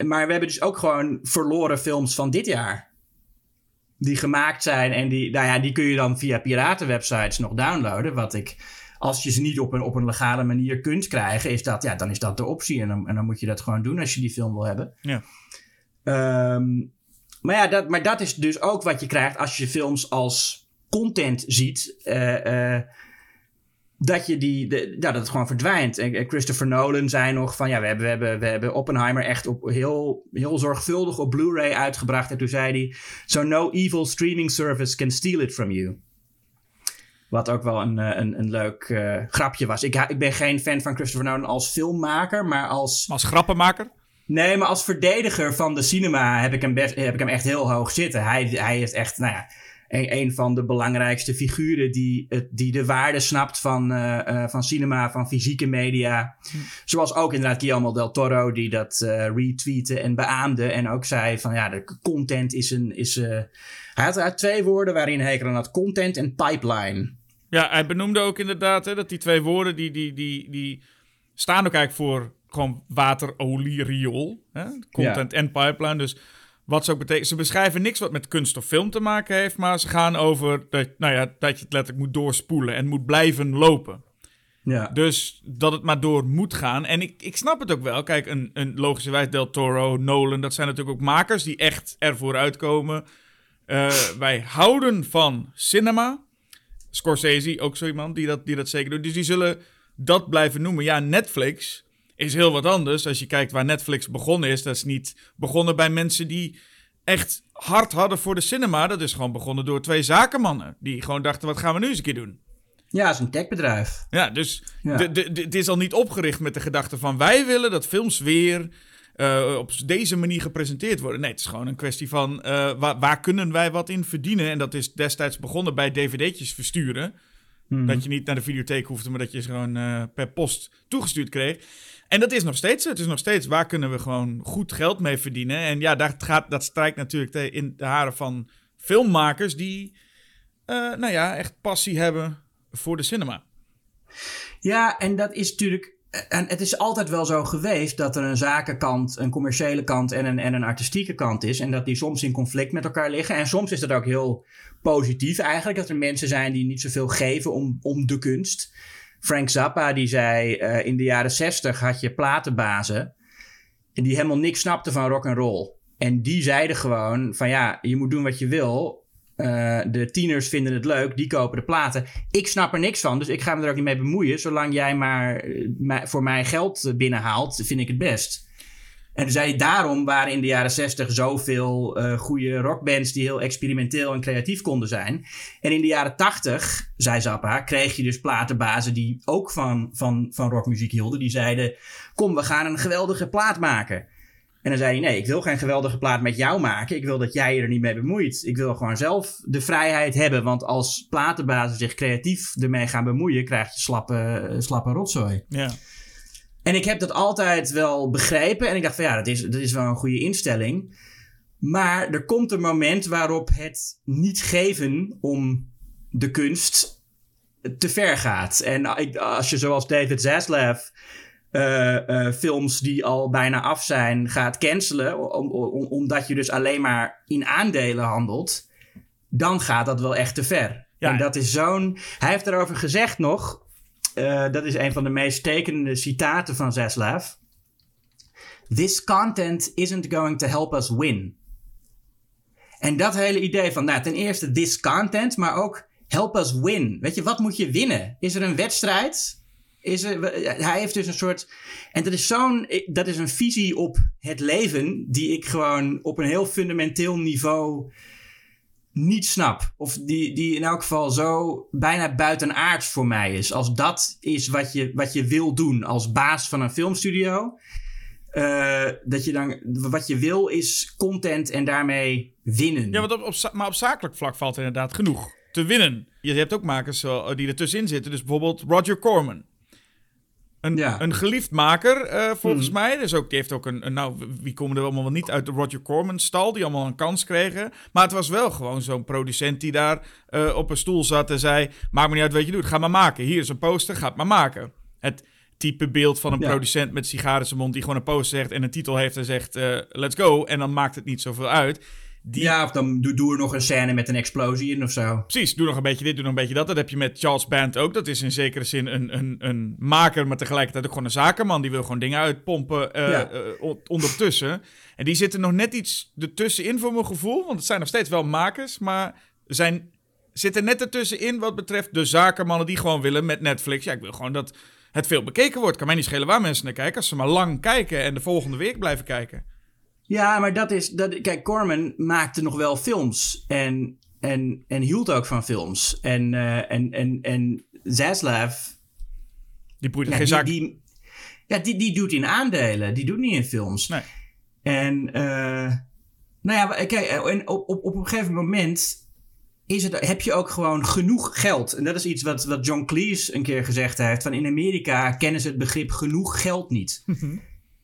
maar we hebben dus ook gewoon verloren films van dit jaar. Die gemaakt zijn en die, nou ja, die kun je dan via piratenwebsites nog downloaden. Wat ik, als je ze niet op een, op een legale manier kunt krijgen, is dat, ja, dan is dat de optie. En dan, en dan moet je dat gewoon doen als je die film wil hebben. Ja. Um, maar ja, dat, maar dat is dus ook wat je krijgt als je films als content ziet. Uh, uh, dat, je die, dat het gewoon verdwijnt. En Christopher Nolan zei nog van ja, we hebben, we hebben, we hebben Oppenheimer echt op heel, heel zorgvuldig op Blu-ray uitgebracht. En toen zei hij: So no evil streaming service can steal it from you. Wat ook wel een, eh, een, een leuk grapje was. Ik, ik ben geen fan van Christopher Nolan als filmmaker, maar als. Als grappenmaker? Nee, maar als verdediger van de cinema heb ik hem, best, heb ik hem echt heel hoog zitten. Hij, hij heeft echt, nou ja een, een van de belangrijkste figuren die, het, die de waarde snapt van, uh, van cinema, van fysieke media. Hm. Zoals ook inderdaad Guillermo del Toro, die dat uh, retweette en beaamde. En ook zei van ja, de content is een. Is, uh, hij had uit twee woorden waarin hij aan had: content en pipeline. Ja, hij benoemde ook inderdaad hè, dat die twee woorden die, die, die, die staan ook eigenlijk voor gewoon water, olie, riool. Hè? Content en pipeline. Dus wat ze ook betekent. Ze beschrijven niks wat met kunst of film te maken heeft. Maar ze gaan over dat, nou ja, dat je het letterlijk moet doorspoelen en moet blijven lopen. Ja. Dus dat het maar door moet gaan. En ik, ik snap het ook wel. Kijk, een, een logischerwijs Del Toro, Nolan, dat zijn natuurlijk ook makers die echt ervoor uitkomen. Uh, wij houden van cinema. Scorsese, ook zo iemand die dat, die dat zeker doet. Dus die zullen dat blijven noemen. Ja, Netflix is heel wat anders. Als je kijkt waar Netflix begonnen is, dat is niet begonnen bij mensen die echt hard hadden voor de cinema. Dat is gewoon begonnen door twee zakenmannen. Die gewoon dachten, wat gaan we nu eens een keer doen? Ja, het is een techbedrijf. Ja, dus het is al niet opgericht met de gedachte van... wij willen dat films weer uh, op deze manier gepresenteerd worden. Nee, het is gewoon een kwestie van... Uh, waar, waar, kunnen wij wat in verdienen? En dat is destijds begonnen bij dvd'tjes versturen. Mhm. Dat je niet naar de videotheek hoefde, maar dat je ze gewoon uh, per post toegestuurd kreeg. En dat is nog steeds Het is nog steeds waar kunnen we gewoon goed geld mee verdienen. En ja, dat, gaat, dat strijkt natuurlijk in de haren van filmmakers die, uh, nou ja, echt passie hebben voor de cinema. Ja, en dat is natuurlijk. En het is altijd wel zo geweest dat er een zakenkant, een commerciële kant en een, en een artistieke kant is. En dat die soms in conflict met elkaar liggen. En soms is dat ook heel positief eigenlijk. Dat er mensen zijn die niet zoveel geven om, om de kunst. Frank Zappa die zei uh, in de jaren 60 had je platenbazen die helemaal niks snapten van rock and roll. En die zeiden gewoon van ja, je moet doen wat je wil. Uh, de tieners vinden het leuk, die kopen de platen. Ik snap er niks van, dus ik ga me er ook niet mee bemoeien. Zolang jij maar uh, voor mij geld binnenhaalt, vind ik het best. En zei daarom waren in de jaren 60 zoveel uh, goede rockbands die heel experimenteel en creatief konden zijn. En in de jaren 80, zei Zappa, kreeg je dus platenbazen die ook van, van, van rockmuziek hielden. Die zeiden: Kom, we gaan een geweldige plaat maken. En dan zei hij: Nee, ik wil geen geweldige plaat met jou maken. Ik wil dat jij je er niet mee bemoeit. Ik wil gewoon zelf de vrijheid hebben. Want als platenbazen zich creatief ermee gaan bemoeien, krijg je slappe, slappe rotzooi. Ja. En ik heb dat altijd wel begrepen. En ik dacht van ja, dat is, dat is wel een goede instelling. Maar er komt een moment waarop het niet geven om de kunst te ver gaat. En als je zoals David Zaslav uh, uh, films die al bijna af zijn gaat cancelen, om, om, omdat je dus alleen maar in aandelen handelt, dan gaat dat wel echt te ver. Ja. En dat is zo'n. Hij heeft erover gezegd nog. Uh, dat is een van de meest tekenende citaten van Zaslav. This content isn't going to help us win. En dat hele idee van, nou, ten eerste this content, maar ook help us win. Weet je, wat moet je winnen? Is er een wedstrijd? Is er, hij heeft dus een soort. En dat is zo'n. Dat is een visie op het leven. die ik gewoon op een heel fundamenteel niveau niet snap. Of die, die in elk geval zo bijna buitenaards voor mij is. Als dat is wat je, wat je wil doen als baas van een filmstudio. Uh, dat je dan, wat je wil is content en daarmee winnen. Ja, want op, maar op zakelijk vlak valt inderdaad genoeg te winnen. Je hebt ook makers die er tussenin zitten. Dus bijvoorbeeld Roger Corman. Een, een geliefd maker, uh, volgens hmm. mij. Dus ook, die heeft ook een, Nou, wie komen er allemaal niet uit de Roger Corman-stal... die allemaal een kans kregen. Maar het was wel gewoon zo'n producent die daar uh, op een stoel zat... en zei, maak me niet uit wat je doet, ga maar maken. Hier is een poster, ga het maar maken. Het type beeld van een producent met sigaren in zijn mond... die gewoon een poster zegt en een titel heeft en zegt... Uh, let's go, en dan maakt het niet zoveel uit... Ja, of dan doe, doe er nog een scène met een explosie in of zo. Precies, doe nog een beetje dit, doe nog een beetje dat. Dat heb je met Charles Band ook. Dat is in zekere zin een, een, een maker, maar tegelijkertijd ook gewoon een zakenman. Die wil gewoon dingen uitpompen uh, ondertussen. En die zitten nog net iets ertussenin voor mijn gevoel. Want het zijn nog steeds wel makers, maar zijn zit er net ertussenin wat betreft de zakenmannen die gewoon willen met Netflix. Ja, ik wil gewoon dat het veel bekeken wordt. Kan mij niet schelen waar mensen naar kijken. Als ze maar lang kijken en de volgende week blijven kijken. Ja, maar dat is. Dat, kijk, Corman maakte nog wel films. En, en, en hield ook van films. En, uh, en, en, en Zaslav. Die boeit geen zak. Die, ja, die, die doet in aandelen. Die doet niet in films. Nee. En. Uh, nou ja, kijk, en op, op, op een gegeven moment is het, heb je ook gewoon genoeg geld. En dat is iets wat, wat John Cleese een keer gezegd heeft. Van in Amerika kennen ze het begrip genoeg geld niet.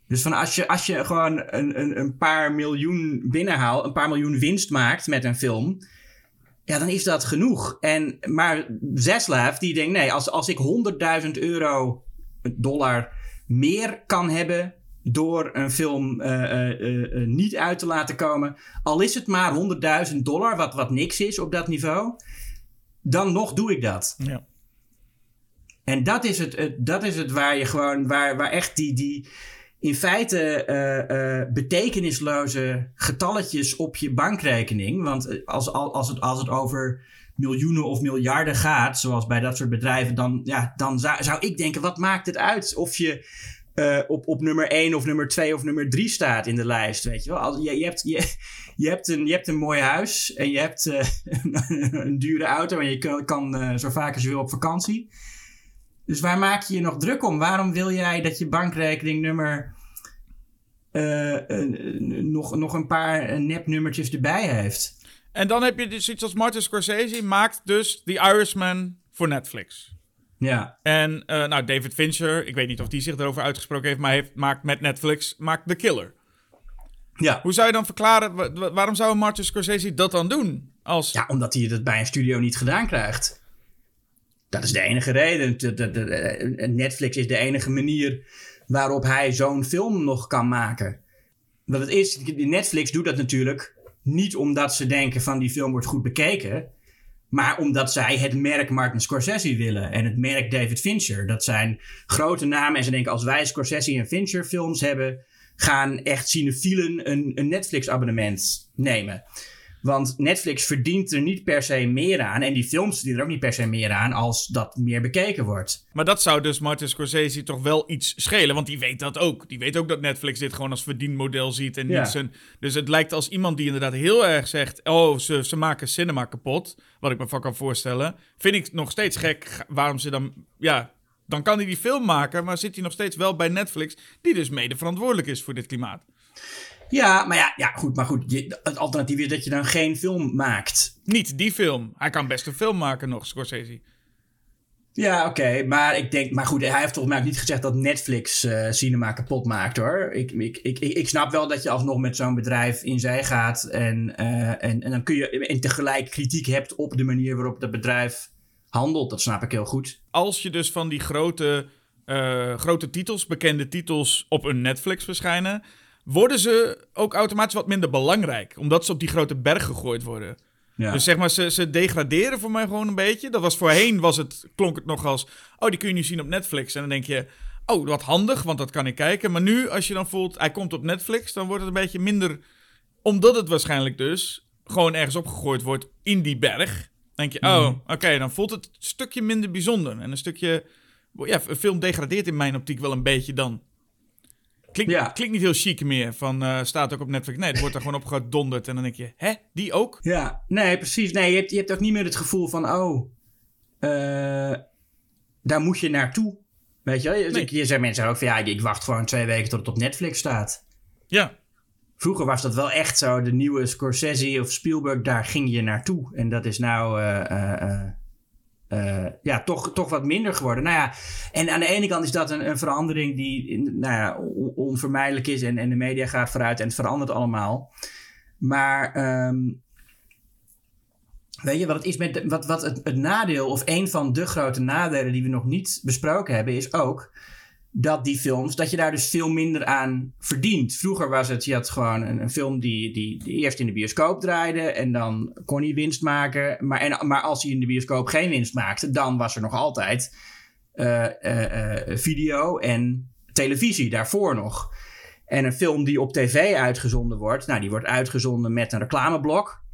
Dus van als je, als je gewoon een, een, een paar miljoen binnenhaalt, een paar miljoen winst maakt met een film. Ja, dan is dat genoeg. En, maar Zaslav, die denkt, nee, als, als ik 100.000 euro, dollar meer kan hebben door een film uh, uh, niet uit te laten komen. Al is het maar 100.000 dollar, wat, wat niks is op dat niveau. Dan nog doe ik dat. Ja. En dat is het, het, dat is het waar je gewoon, waar, waar echt die, die in feite betekenisloze getalletjes op je bankrekening. Want als, als, het, als het over miljoenen of miljarden gaat, zoals bij dat soort bedrijven, dan, ja, dan zou, ik denken: wat maakt het uit of je op, op nummer 1 of nummer 2 of nummer 3 staat in de lijst. Weet je wel? Als, je, je, hebt, je, je, hebt een, je hebt een mooi huis en je hebt uh, een dure auto en je kan, kan zo vaak als je wil op vakantie. Dus waar maak je je nog druk om? Waarom wil jij dat je bankrekening nummer nog, nog een paar nepnummertjes erbij heeft? En dan heb je dus iets als Martin Scorsese maakt dus The Irishman voor Netflix. Ja. En uh, nou, David Fincher, ik weet niet of die zich erover uitgesproken heeft, maar heeft, maakt met Netflix maakt The Killer. Ja. Hoe zou je dan verklaren, waarom zou Martin Scorsese dat dan doen? Als... Ja, omdat hij het bij een studio niet gedaan krijgt. Dat is de enige reden. De, de, de, Netflix is de enige manier waarop hij zo'n film nog kan maken. Wat het is, Netflix doet dat natuurlijk niet omdat ze denken van die film wordt goed bekeken. Maar omdat zij het merk Martin Scorsese willen en het merk David Fincher. Dat zijn grote namen en ze denken als wij Scorsese en Fincher films hebben, gaan echt cinefielen een, een Netflix abonnement nemen. Want Netflix verdient er niet per se meer aan. En die films verdienen er ook niet per se meer aan als dat meer bekeken wordt. Maar dat zou dus Martin Scorsese toch wel iets schelen. Want die weet dat ook. Die weet ook dat Netflix dit gewoon als verdienmodel ziet. En niet zijn. Dus het lijkt als iemand die inderdaad heel erg zegt. Oh, ze, ze maken cinema kapot. Wat ik me van kan voorstellen. Vind ik nog steeds gek waarom ze dan. Ja, dan kan hij die film maken. Maar zit hij nog steeds wel bij Netflix. Die dus mede verantwoordelijk is voor dit klimaat. Ja, maar ja, ja goed. Maar goed, je, het alternatief is dat je dan geen film maakt. Niet die film. Hij kan best een film maken nog, Scorsese. Ja, oké. maar ik denk, maar goed, hij heeft volgens mij ook niet gezegd dat Netflix uh, cinema kapot maakt hoor. Ik, ik, ik, ik snap wel dat je alsnog met zo'n bedrijf in zee gaat. En, uh, en, en dan kun je en tegelijk kritiek hebt op de manier waarop dat bedrijf handelt. Dat snap ik heel goed. Als je dus van die grote, uh, grote titels, bekende titels op een Netflix verschijnen worden ze ook automatisch wat minder belangrijk. Omdat ze op die grote berg gegooid worden. Ja. Dus zeg maar, ze, ze degraderen voor mij gewoon een beetje. Dat was voorheen, was het, klonk het nog als... Oh, die kun je nu zien op Netflix. En dan denk je... Oh, wat handig, want dat kan ik kijken. Maar nu, als je dan voelt, hij komt op Netflix... dan wordt het een beetje minder... Omdat het waarschijnlijk dus gewoon ergens opgegooid wordt in die berg. denk je, oh, mhm. oké, dan voelt het een stukje minder bijzonder. En een stukje... Ja, een film degradeert in mijn optiek wel een beetje dan. Klinkt, ja. klinkt niet heel chic meer. Van uh, staat ook op Netflix. Nee, het wordt er gewoon op gedonderd. En dan denk je, hè, die ook? Ja, nee, precies. Nee, je hebt, je hebt ook niet meer het gevoel van, oh, uh, daar moet je naartoe. Weet je wel? Nee. Je zijn mensen ook van, ja, ik wacht gewoon twee weken tot het op Netflix staat. Ja. Vroeger was dat wel echt zo. De nieuwe Scorsese of Spielberg, daar ging je naartoe. En dat is nou... Uh, uh, ja, toch, toch wat minder geworden. Nou ja, en aan de ene kant is dat een, een verandering die nou ja, onvermijdelijk is en, en de media gaat vooruit en het verandert allemaal. Maar um, weet je wat het is met wat, wat het, het nadeel, of een van de grote nadelen die we nog niet besproken hebben, is ook dat die films, dat je daar dus veel minder aan verdient. Vroeger was het, je had gewoon een, film die, die, eerst in de bioscoop draaide en dan kon hij winst maken. Maar, en, maar als hij in de bioscoop geen winst maakte, dan was er nog altijd uh, uh, uh, video en televisie daarvoor nog. En een film die op tv uitgezonden wordt, nou die wordt uitgezonden met een reclameblok.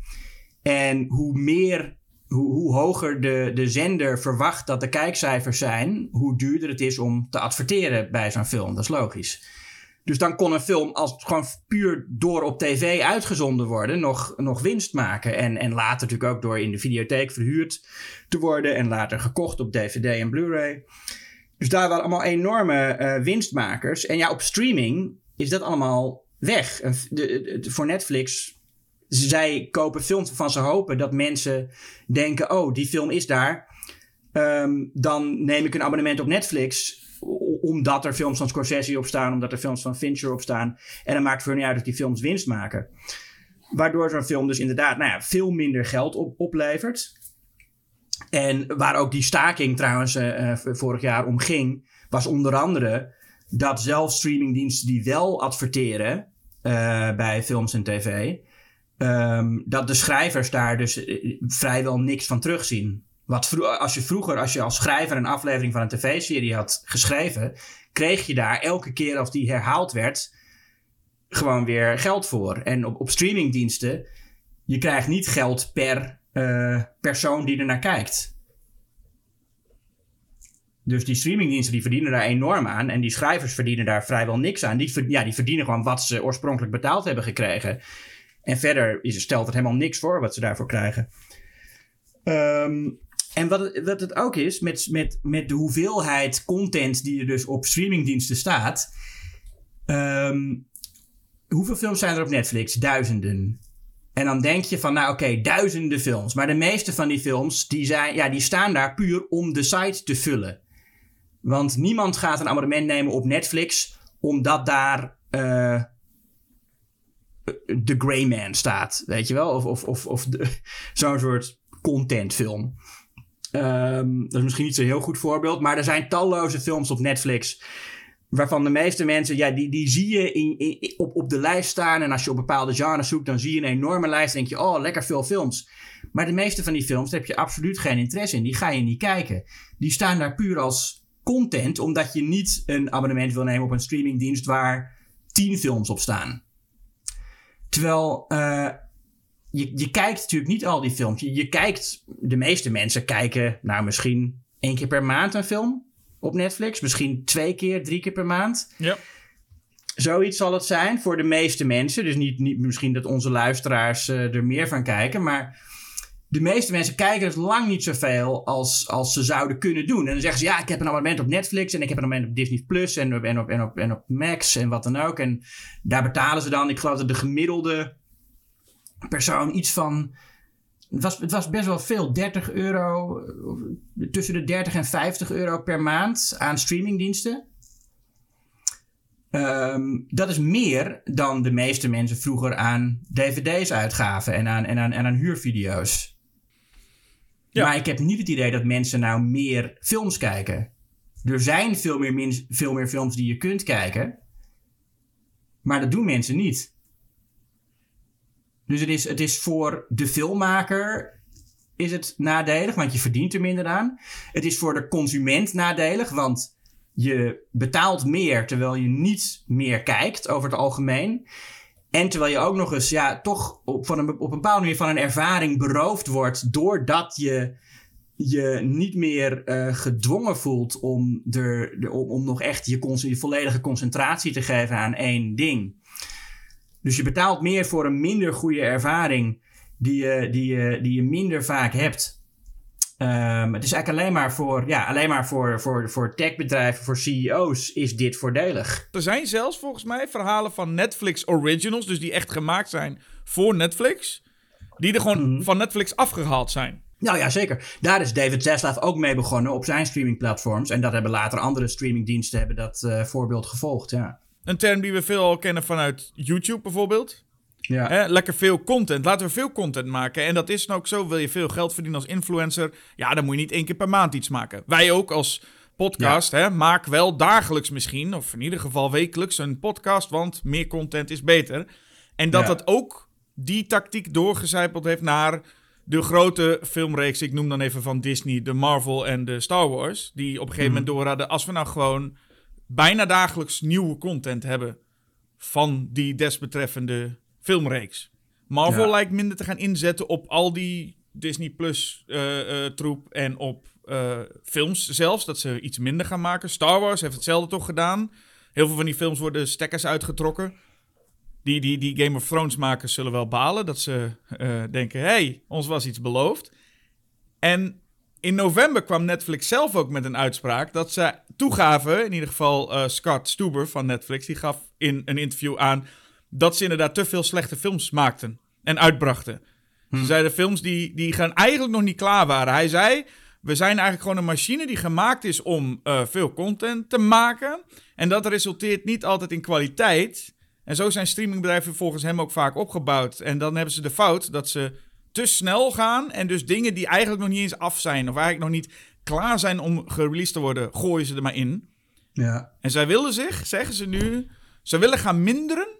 En hoe meer hoe, hoe hoger de, de zender verwacht dat de kijkcijfers zijn, hoe duurder het is om te adverteren bij zo'n film. Dat is logisch. Dus dan kon een film als gewoon puur door op tv uitgezonden worden, nog, nog winst maken. En, en later natuurlijk ook door in de videotheek verhuurd te worden en later gekocht op DVD en Blu-ray. Dus daar waren allemaal enorme eh, winstmakers. En ja, op streaming is dat allemaal weg. Voor Netflix, zij kopen films van ze hopen dat mensen denken: oh, die film is daar. Ehm, dan neem ik een abonnement op Netflix omdat er films van Scorsese op staan, omdat er films van Fincher op staan. En dan maakt het voor niet uit of die films winst maken. Waardoor zo'n film dus inderdaad nou ja, veel minder geld op, oplevert. En waar ook die staking trouwens uh, vorig jaar om ging, was onder andere dat zelfs streamingdiensten die wel adverteren uh, bij films en tv, um, dat de schrijvers daar dus vrijwel niks van terugzien. Wat als je vroeger, als je als schrijver een aflevering van een tv-serie had geschreven, kreeg je daar elke keer als die herhaald werd, gewoon weer geld voor. En op, op streamingdiensten, je krijgt niet geld per uh, persoon die er naar kijkt. Dus die streamingdiensten die verdienen daar enorm aan. En die schrijvers verdienen daar vrijwel niks aan. Die, ja, die verdienen gewoon wat ze oorspronkelijk betaald hebben gekregen. En verder is, stelt het helemaal niks voor wat ze daarvoor krijgen. Um, en wat het, wat het ook is, met, met, met de hoeveelheid content die er dus op streamingdiensten staat. Ehm, hoeveel films zijn er op Netflix? Duizenden. En dan denk je van, nou oké, duizenden films. Maar de meeste van die films, die, zijn, ja, die staan daar puur om de site te vullen. Want niemand gaat een abonnement nemen op Netflix, omdat daar uh, The Grey Man staat, weet je wel? Of, of, of, of zo'n soort contentfilm. Um, dat is misschien niet zo'n heel goed voorbeeld, maar er zijn talloze films op Netflix. Waarvan de meeste mensen, ja, die, die zie je in, in, op, op de lijst staan. En als je op bepaalde genres zoekt, dan zie je een enorme lijst. denk je, oh, lekker veel films. Maar de meeste van die films, daar heb je absoluut geen interesse in. Die ga je niet kijken. Die staan daar puur als content, omdat je niet een abonnement wil nemen op een streamingdienst waar tien films op staan. Terwijl uh, je, je kijkt natuurlijk niet al die films. Je, je kijkt, de meeste mensen kijken nou misschien één keer per maand een film op Netflix. Misschien twee keer, drie keer per maand. Ja. Zoiets zal het zijn voor de meeste mensen. Dus niet, niet misschien dat onze luisteraars uh, er meer van kijken. Maar de meeste mensen kijken dus lang niet zoveel als, als ze zouden kunnen doen. En dan zeggen ze, ja, ik heb een abonnement op Netflix en ik heb een abonnement op Disney Plus en op, en op, en op, en op Max en wat dan ook. En daar betalen ze dan, ik geloof dat de gemiddelde persoon iets van. Het was, het was best wel veel, 30 euro, tussen de 30 en 50 euro per maand aan streamingdiensten. Um, dat is meer dan de meeste mensen vroeger aan dvd's uitgaven en aan, en aan, en aan huurvideo's. Maar ik heb niet het idee dat mensen nou meer films kijken. Er zijn veel meer, veel meer films die je kunt kijken. Maar dat doen mensen niet. Dus het is, het is voor de filmmaker is het nadelig, want je verdient er minder aan. Het is voor de consument nadelig, want je betaalt meer terwijl je niet meer kijkt over het algemeen. En terwijl je ook nog eens ja, toch op, van een, op een bepaalde manier van een ervaring beroofd wordt. Doordat je je niet meer uh, gedwongen voelt om, er, om nog echt je, je volledige concentratie te geven aan één ding. Dus je betaalt meer voor een minder goede ervaring die je, die je, die je minder vaak hebt. Um, het is eigenlijk alleen maar voor, ja, alleen maar voor, voor, voor techbedrijven, voor CEO's is dit voordelig. Er zijn zelfs volgens mij verhalen van Netflix Originals, dus die echt gemaakt zijn voor Netflix, die er gewoon mhm. van Netflix afgehaald zijn. Nou ja, zeker. Daar is David Zaslav ook mee begonnen op zijn streamingplatforms. En dat hebben later andere streamingdiensten hebben dat uh, voorbeeld gevolgd, ja. Een term die we veel al kennen vanuit YouTube bijvoorbeeld. Ja. Hè, lekker veel content. Laten we veel content maken. En dat is nou ook zo. Wil je veel geld verdienen als influencer? Ja, dan moet je niet één keer per maand iets maken. Wij ook als podcast. Hè, maak wel dagelijks misschien, of in ieder geval wekelijks, een podcast. Want meer content is beter. En dat dat ook die tactiek doorgezijpeld heeft naar de grote filmreeks. Ik noem dan even van Disney, de Marvel en de Star Wars. Die op een gegeven mm. moment doorraden. Als we nou gewoon bijna dagelijks nieuwe content hebben van die desbetreffende filmreeks. Marvel lijkt minder te gaan inzetten op al die Disney Plus uh, troep en op films zelfs. Dat ze iets minder gaan maken. Star Wars heeft hetzelfde toch gedaan. Heel veel van die films worden stekkers uitgetrokken. Die, die, die Game of Thrones makers zullen wel balen. Dat ze denken, hey, ons was iets beloofd. En in november kwam Netflix zelf ook met een uitspraak dat ze toegaven, in ieder geval Scott Stuber van Netflix, die gaf in een interview aan dat ze inderdaad te veel slechte films maakten en uitbrachten. Ze hm. zeiden films die, die gaan eigenlijk nog niet klaar waren. Hij zei, we zijn eigenlijk gewoon een machine die gemaakt is om uh, veel content te maken. En dat resulteert niet altijd in kwaliteit. En zo zijn streamingbedrijven volgens hem ook vaak opgebouwd. En dan hebben ze de fout dat ze te snel gaan. En dus dingen die eigenlijk nog niet eens af zijn. Of eigenlijk nog niet klaar zijn om gereleased te worden, gooien ze er maar in. Ja. En zij willen zich, zeggen ze nu, ze willen gaan minderen.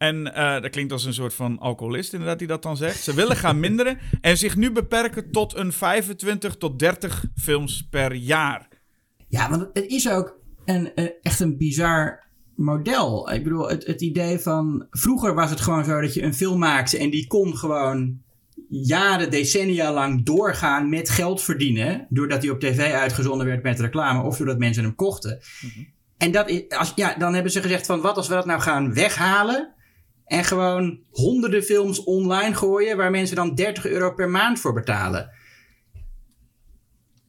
En uh, dat klinkt als een soort van alcoholist, inderdaad, die dat dan zegt. Ze willen gaan minderen en zich nu beperken tot een 25 tot 30 films per jaar. Ja, want het is ook een, echt een bizar model. Ik bedoel, het, het idee van. Vroeger was het gewoon zo dat je een film maakte en die kon gewoon jaren, decennia lang doorgaan met geld verdienen. Doordat hij op tv uitgezonden werd met reclame of doordat mensen hem kochten. Mhm. En dat is, als, ja, dan hebben ze gezegd van wat als we dat nou gaan weghalen. En gewoon honderden films online gooien waar mensen dan 30 euro per maand voor betalen.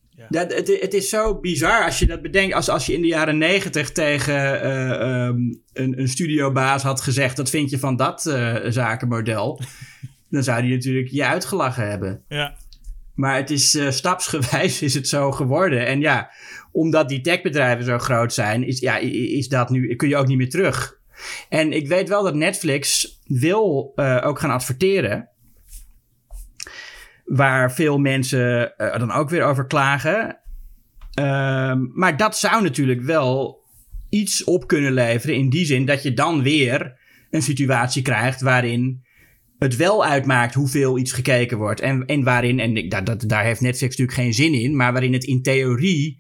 Ja. Dat, het, het, is zo bizar als je dat bedenkt. Als, als je in de jaren negentig tegen uh, um, een, een studiobaas had gezegd: dat vind je van dat uh, zakenmodel dan zou die natuurlijk je uitgelachen hebben. Ja. Maar het is uh, stapsgewijs is het zo geworden. En ja, omdat die techbedrijven zo groot zijn, is, ja, is dat nu, kun je ook niet meer terug. En ik weet wel dat Netflix wil uh, ook gaan adverteren. Waar veel mensen uh, dan ook weer over klagen. Uh, maar dat zou natuurlijk wel iets op kunnen leveren. In die zin dat je dan weer een situatie krijgt waarin het wel uitmaakt hoeveel iets gekeken wordt. En, waarin, en dat, daar heeft Netflix natuurlijk geen zin in, maar waarin het in theorie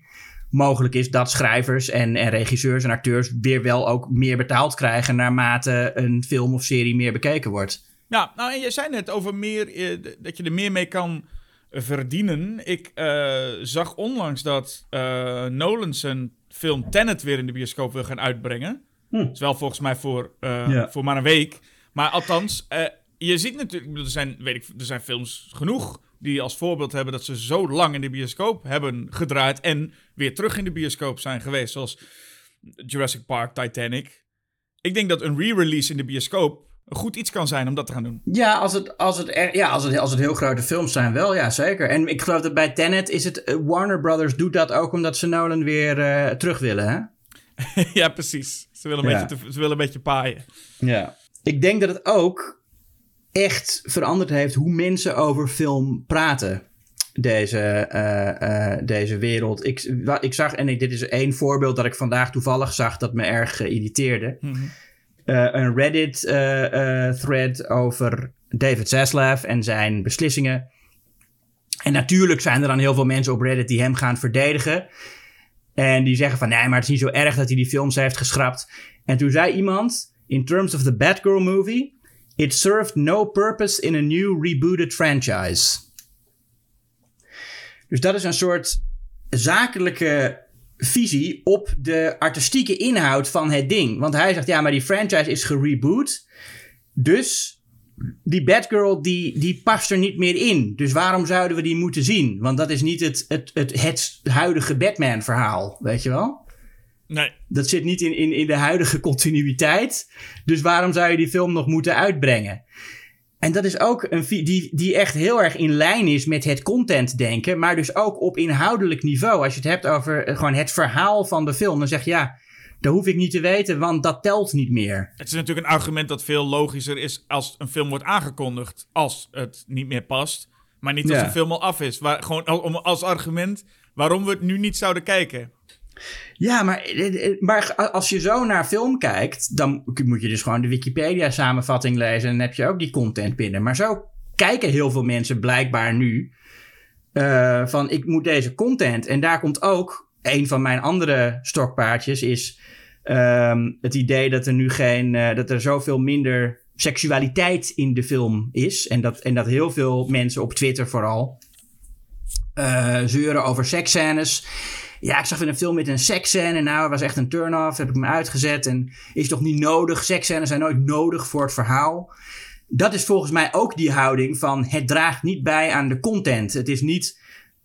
mogelijk is dat schrijvers en, en regisseurs en acteurs weer wel ook meer betaald krijgen naarmate een film of serie meer bekeken wordt. Ja, nou en je zei net over meer, eh, dat je er meer mee kan verdienen. Ik uh, zag onlangs dat uh, Nolan zijn film Tenet weer in de bioscoop wil gaan uitbrengen. Hm. Dat is wel volgens mij voor, uh, ja. voor maar een week. Maar althans, je ziet natuurlijk, er zijn, weet ik, er zijn films genoeg die als voorbeeld hebben dat ze zo lang in de bioscoop hebben gedraaid en weer terug in de bioscoop zijn geweest, zoals Jurassic Park, Titanic. Ik denk dat een re-release in de bioscoop een goed iets kan zijn om dat te gaan doen. Ja, als het, als het, ja, als het, als het heel grote films zijn, wel, ja, zeker. En ik geloof dat bij Tenet is het, uh, Warner Brothers doet dat ook omdat ze Nolan weer uh, terug willen, hè? ja, precies. Ze willen, een beetje te, ze willen een beetje paaien. Ja. Ik denk dat het ook echt veranderd heeft hoe mensen over film praten. Deze, uh, uh, deze wereld. Ik, ik zag, en dit is één voorbeeld dat ik vandaag toevallig zag dat me erg irriteerde. Mm -hmm. een Reddit-thread over David Zaslav en zijn beslissingen. En natuurlijk zijn er dan heel veel mensen op Reddit die hem gaan verdedigen. En die zeggen van nee, maar het is niet zo erg dat hij die films heeft geschrapt. En toen zei iemand: In terms of the Batgirl movie, It served no purpose in a new rebooted franchise. Dus dat is een soort zakelijke visie op de artistieke inhoud van het ding. Want hij zegt, ja, maar die franchise is gereboot. Dus die Batgirl, die, die past er niet meer in. Dus waarom zouden we die moeten zien? Want dat is niet het, het, het, het huidige Batman-verhaal, weet je wel? Nee. Dat zit niet in, in, in de huidige continuïteit. Dus waarom zou je die film nog moeten uitbrengen? En dat is ook een die, die echt heel erg in lijn is met het content denken, maar dus ook op inhoudelijk niveau. Als je het hebt over eh, gewoon het verhaal van de film, dan zeg je ja, dat hoef ik niet te weten, want dat telt niet meer. Het is natuurlijk een argument dat veel logischer is als een film wordt aangekondigd, als het niet meer past. Maar niet als ja. een film al af is. Waar, gewoon als argument waarom we het nu niet zouden kijken. Ja, maar, eh, eh, maar als je zo naar film kijkt, dan moet je dus gewoon de Wikipedia-samenvatting lezen en dan heb je ook die content binnen. Maar zo kijken heel veel mensen blijkbaar nu van ik moet deze content. En daar komt ook een van mijn andere stokpaardjes is um, het idee dat er nu geen, dat er zoveel minder seksualiteit in de film is. En dat, en dat heel veel mensen op Twitter vooral zeuren over seksscènes. Ja, ik zag in een film met een seksscène. Nou, het was echt een turn-off. Heb ik me uitgezet. En is toch niet nodig. Seksscènes zijn nooit nodig voor het verhaal. Dat is volgens mij ook die houding van het draagt niet bij aan de content. Het is niet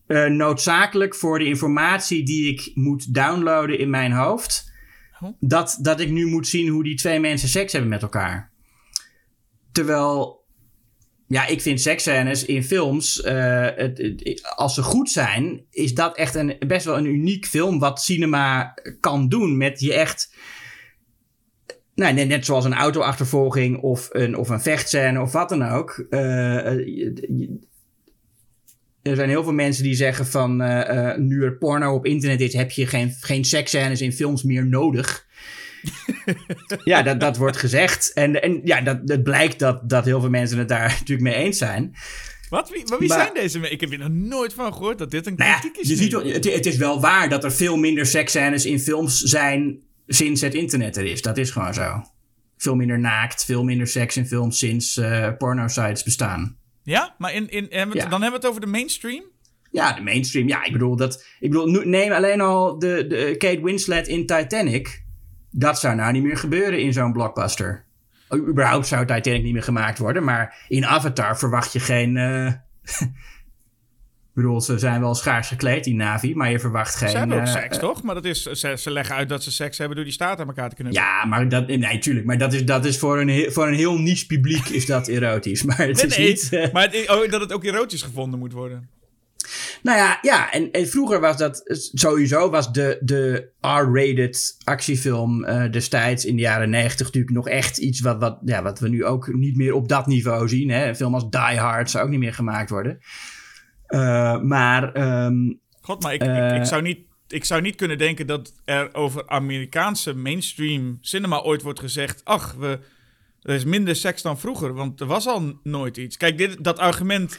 uh, noodzakelijk voor de informatie die ik moet downloaden in mijn hoofd. Oh. Dat, dat ik nu moet zien hoe die twee mensen seks hebben met elkaar. Terwijl, ja, ik vind seksscènes in films, uh, het, als ze goed zijn, is dat echt een, best wel een uniek film wat cinema kan doen. Met je echt, nou, net, net zoals een autoachtervolging of een, of een vechtscène of wat dan ook. Uh, er zijn heel veel mensen die zeggen van nu er porno op internet is, heb je geen, geen seksscènes in films meer nodig. ja, dat, dat wordt gezegd. En, en ja, dat, het blijkt dat, dat heel veel mensen het daar natuurlijk mee eens zijn. Wat? Wie, maar wie zijn deze mensen? Ik heb er nog nooit van gehoord dat dit een nou kritiek is. Je ziet, het, het is wel waar dat er veel minder seksscènes in films zijn sinds het internet er is. Dat is gewoon zo. Veel minder naakt, veel minder seks in films sinds uh, porno-sites bestaan. Ja, maar in, in, dan hebben we het over de mainstream? Ja, de mainstream. Ja, ik bedoel, dat, ik bedoel neem alleen al de, de Kate Winslet in Titanic. Dat zou nou niet meer gebeuren in zo'n blockbuster. Überhaupt zou Titanic niet meer gemaakt worden. Maar in Avatar verwacht je geen... Uh, ik bedoel, ze zijn wel schaars gekleed, die Navi, maar je verwacht geen... Ze hebben ook uh, seks, toch? Maar dat is, ze, ze, leggen uit dat ze seks hebben door die staat aan elkaar te kunnen. Ja, maar dat... Nee, tuurlijk. Maar dat is, dat is voor, een, voor een heel niche publiek is dat erotisch. Maar het nee, is nee, niet... Uh, maar het, oh, dat het ook erotisch gevonden moet worden. Nou ja, ja en, en vroeger was dat sowieso was de, de R-rated actiefilm uh, destijds in de jaren negentig natuurlijk nog echt iets wat, wat, ja, wat we nu ook niet meer op dat niveau zien. Hè? Een film als Die Hard zou ook niet meer gemaakt worden. Uh, maar. Um, God, maar ik, ik, ik, eh, zou niet, ik zou niet kunnen denken dat er over Amerikaanse mainstream cinema ooit wordt gezegd. Ach, we, er is minder seks dan vroeger, want er was al nooit iets. Kijk, dit, dat argument.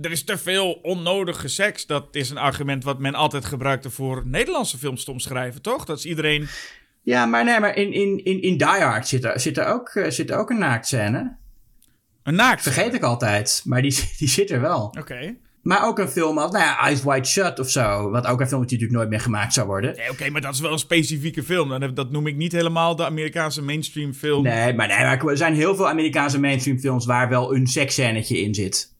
Er is te veel onnodige seks. Dat is een argument wat men altijd gebruikte voor Nederlandse films te omschrijven, toch? Dat is iedereen. Ja, maar nee, maar in, in, in, in Die Hard zit er, zit er, ook, uh, zit er ook een naaktscène. Een naakt? Vergeet ik altijd, maar die, die zit er wel. Oké. Maar ook een film als, nou ja, Eyes Wide Shut of zo. Wat ook een film die natuurlijk nooit meer gemaakt zou worden. Nee, oké, maar dat is wel een specifieke film. Dat noem ik niet helemaal de Amerikaanse mainstream film. Nee, maar, nee, maar er zijn heel veel Amerikaanse mainstream films waar wel een seksscènetje in zit.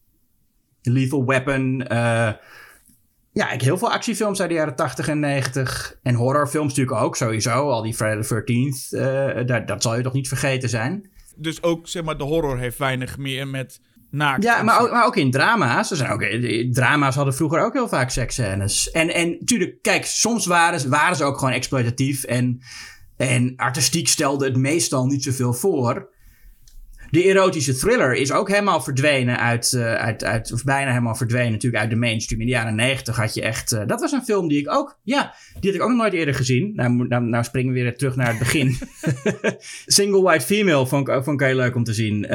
Lethal Weapon. Uh, ja, ik heel veel actiefilms uit de jaren 80 en 90. En horrorfilms natuurlijk ook, sowieso. Al die Friday the 13th. Uh, dat, dat zal je toch niet vergeten zijn. Dus ook, zeg maar, de horror heeft weinig meer met ja, maar ook, maar ook in drama's. Er zijn ook, drama's hadden vroeger ook heel vaak seksscènes. En, en natuurlijk, kijk, soms waren ze, waren ze ook gewoon exploitatief. En, en artistiek stelde het meestal niet zoveel voor. De erotische thriller is ook helemaal verdwenen uit, uh, uit, uit, of bijna helemaal verdwenen natuurlijk uit de mainstream. In de jaren negentig had je echt, uh, dat was een film die ik ook, ja, die had ik ook nog nooit eerder gezien. Nou, nou, nou springen we weer terug naar het begin. Single White Female vond ik, vond ik heel leuk om te zien. Uh,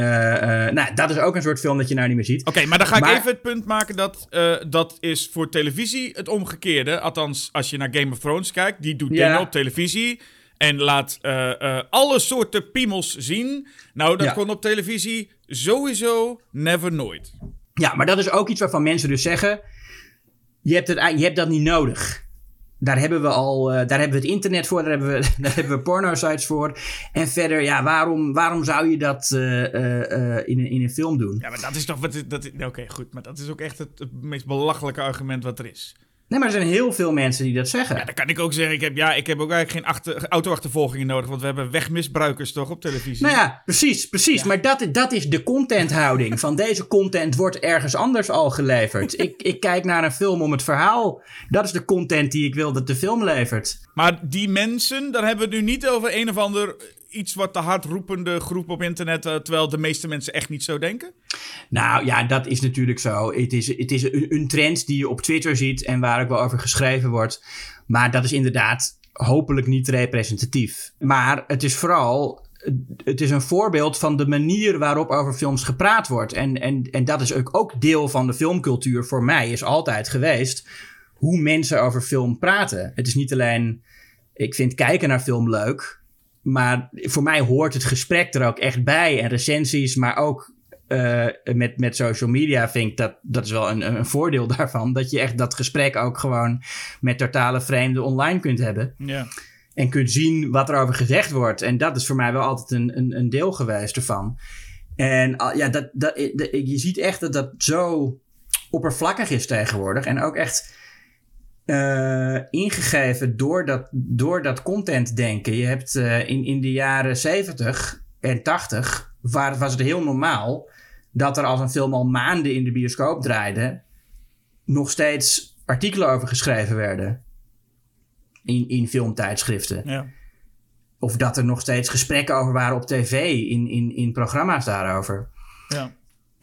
nou, dat is ook een soort film dat je nou niet meer ziet. Oké, maar dan ga ik even het punt maken dat dat is voor televisie het omgekeerde. Althans, als je naar Game of Thrones kijkt, die doet dingen op televisie en laat uh, uh, alle soorten piemels zien. Nou, dat kon op televisie sowieso never nooit. Ja, maar dat is ook iets waarvan mensen dus zeggen... Je hebt, het, je hebt dat niet nodig. Daar hebben we al, uh, daar hebben we het internet voor, daar hebben we, daar hebben we porno-sites voor. En verder, ja, waarom, waarom zou je dat uh, uh, in, in een film doen? Ja, maar dat is toch wat. Oké, goed, maar dat is ook echt het, het meest belachelijke argument wat er is. Nee, maar er zijn heel veel mensen die dat zeggen. Ja, dan kan ik ook zeggen. Ik heb, ja, ik heb ook eigenlijk geen achter, auto-achtervolgingen nodig. Want we hebben wegmisbruikers toch op televisie. Nou ja, precies, precies. Maar dat, dat is de contenthouding. Van deze content wordt ergens anders al geleverd. ik, ik kijk naar een film om het verhaal. Dat is de content die ik wil dat de film levert. Maar die mensen, dan hebben we het nu niet over een of ander iets wat de hardroepende groep op internet, uh, terwijl de meeste mensen echt niet zo denken? Nou ja, dat is natuurlijk zo. Het is, het is een, een trend die je op Twitter ziet en waar ook wel over geschreven wordt. Maar dat is inderdaad hopelijk niet representatief. Maar het is vooral het is een voorbeeld van de manier waarop over films gepraat wordt. En, en, en dat is ook, ook deel van de filmcultuur voor mij, is altijd geweest hoe mensen over film praten. Het is niet alleen, ik vind kijken naar film leuk. Maar voor mij hoort het gesprek er ook echt bij. En recensies, maar ook uh, met, met social media vind ik dat, dat is wel een, een voordeel daarvan. Dat je echt dat gesprek ook gewoon met totale vreemden online kunt hebben. Ja. En kunt zien wat er over gezegd wordt. En dat is voor mij wel altijd een, een, een deel geweest ervan. En ja, dat, dat, je ziet echt dat dat zo oppervlakkig is tegenwoordig. En ook echt uh, ingegeven door dat, door dat content denken. Je hebt uh, in, in de jaren 70 en 80 waar, was het heel normaal dat er als een film al maanden in de bioscoop draaide, nog steeds artikelen over geschreven werden. In, in filmtijdschriften. Ja. Of dat er nog steeds gesprekken over waren op tv, in, in, in programma's daarover. Ja.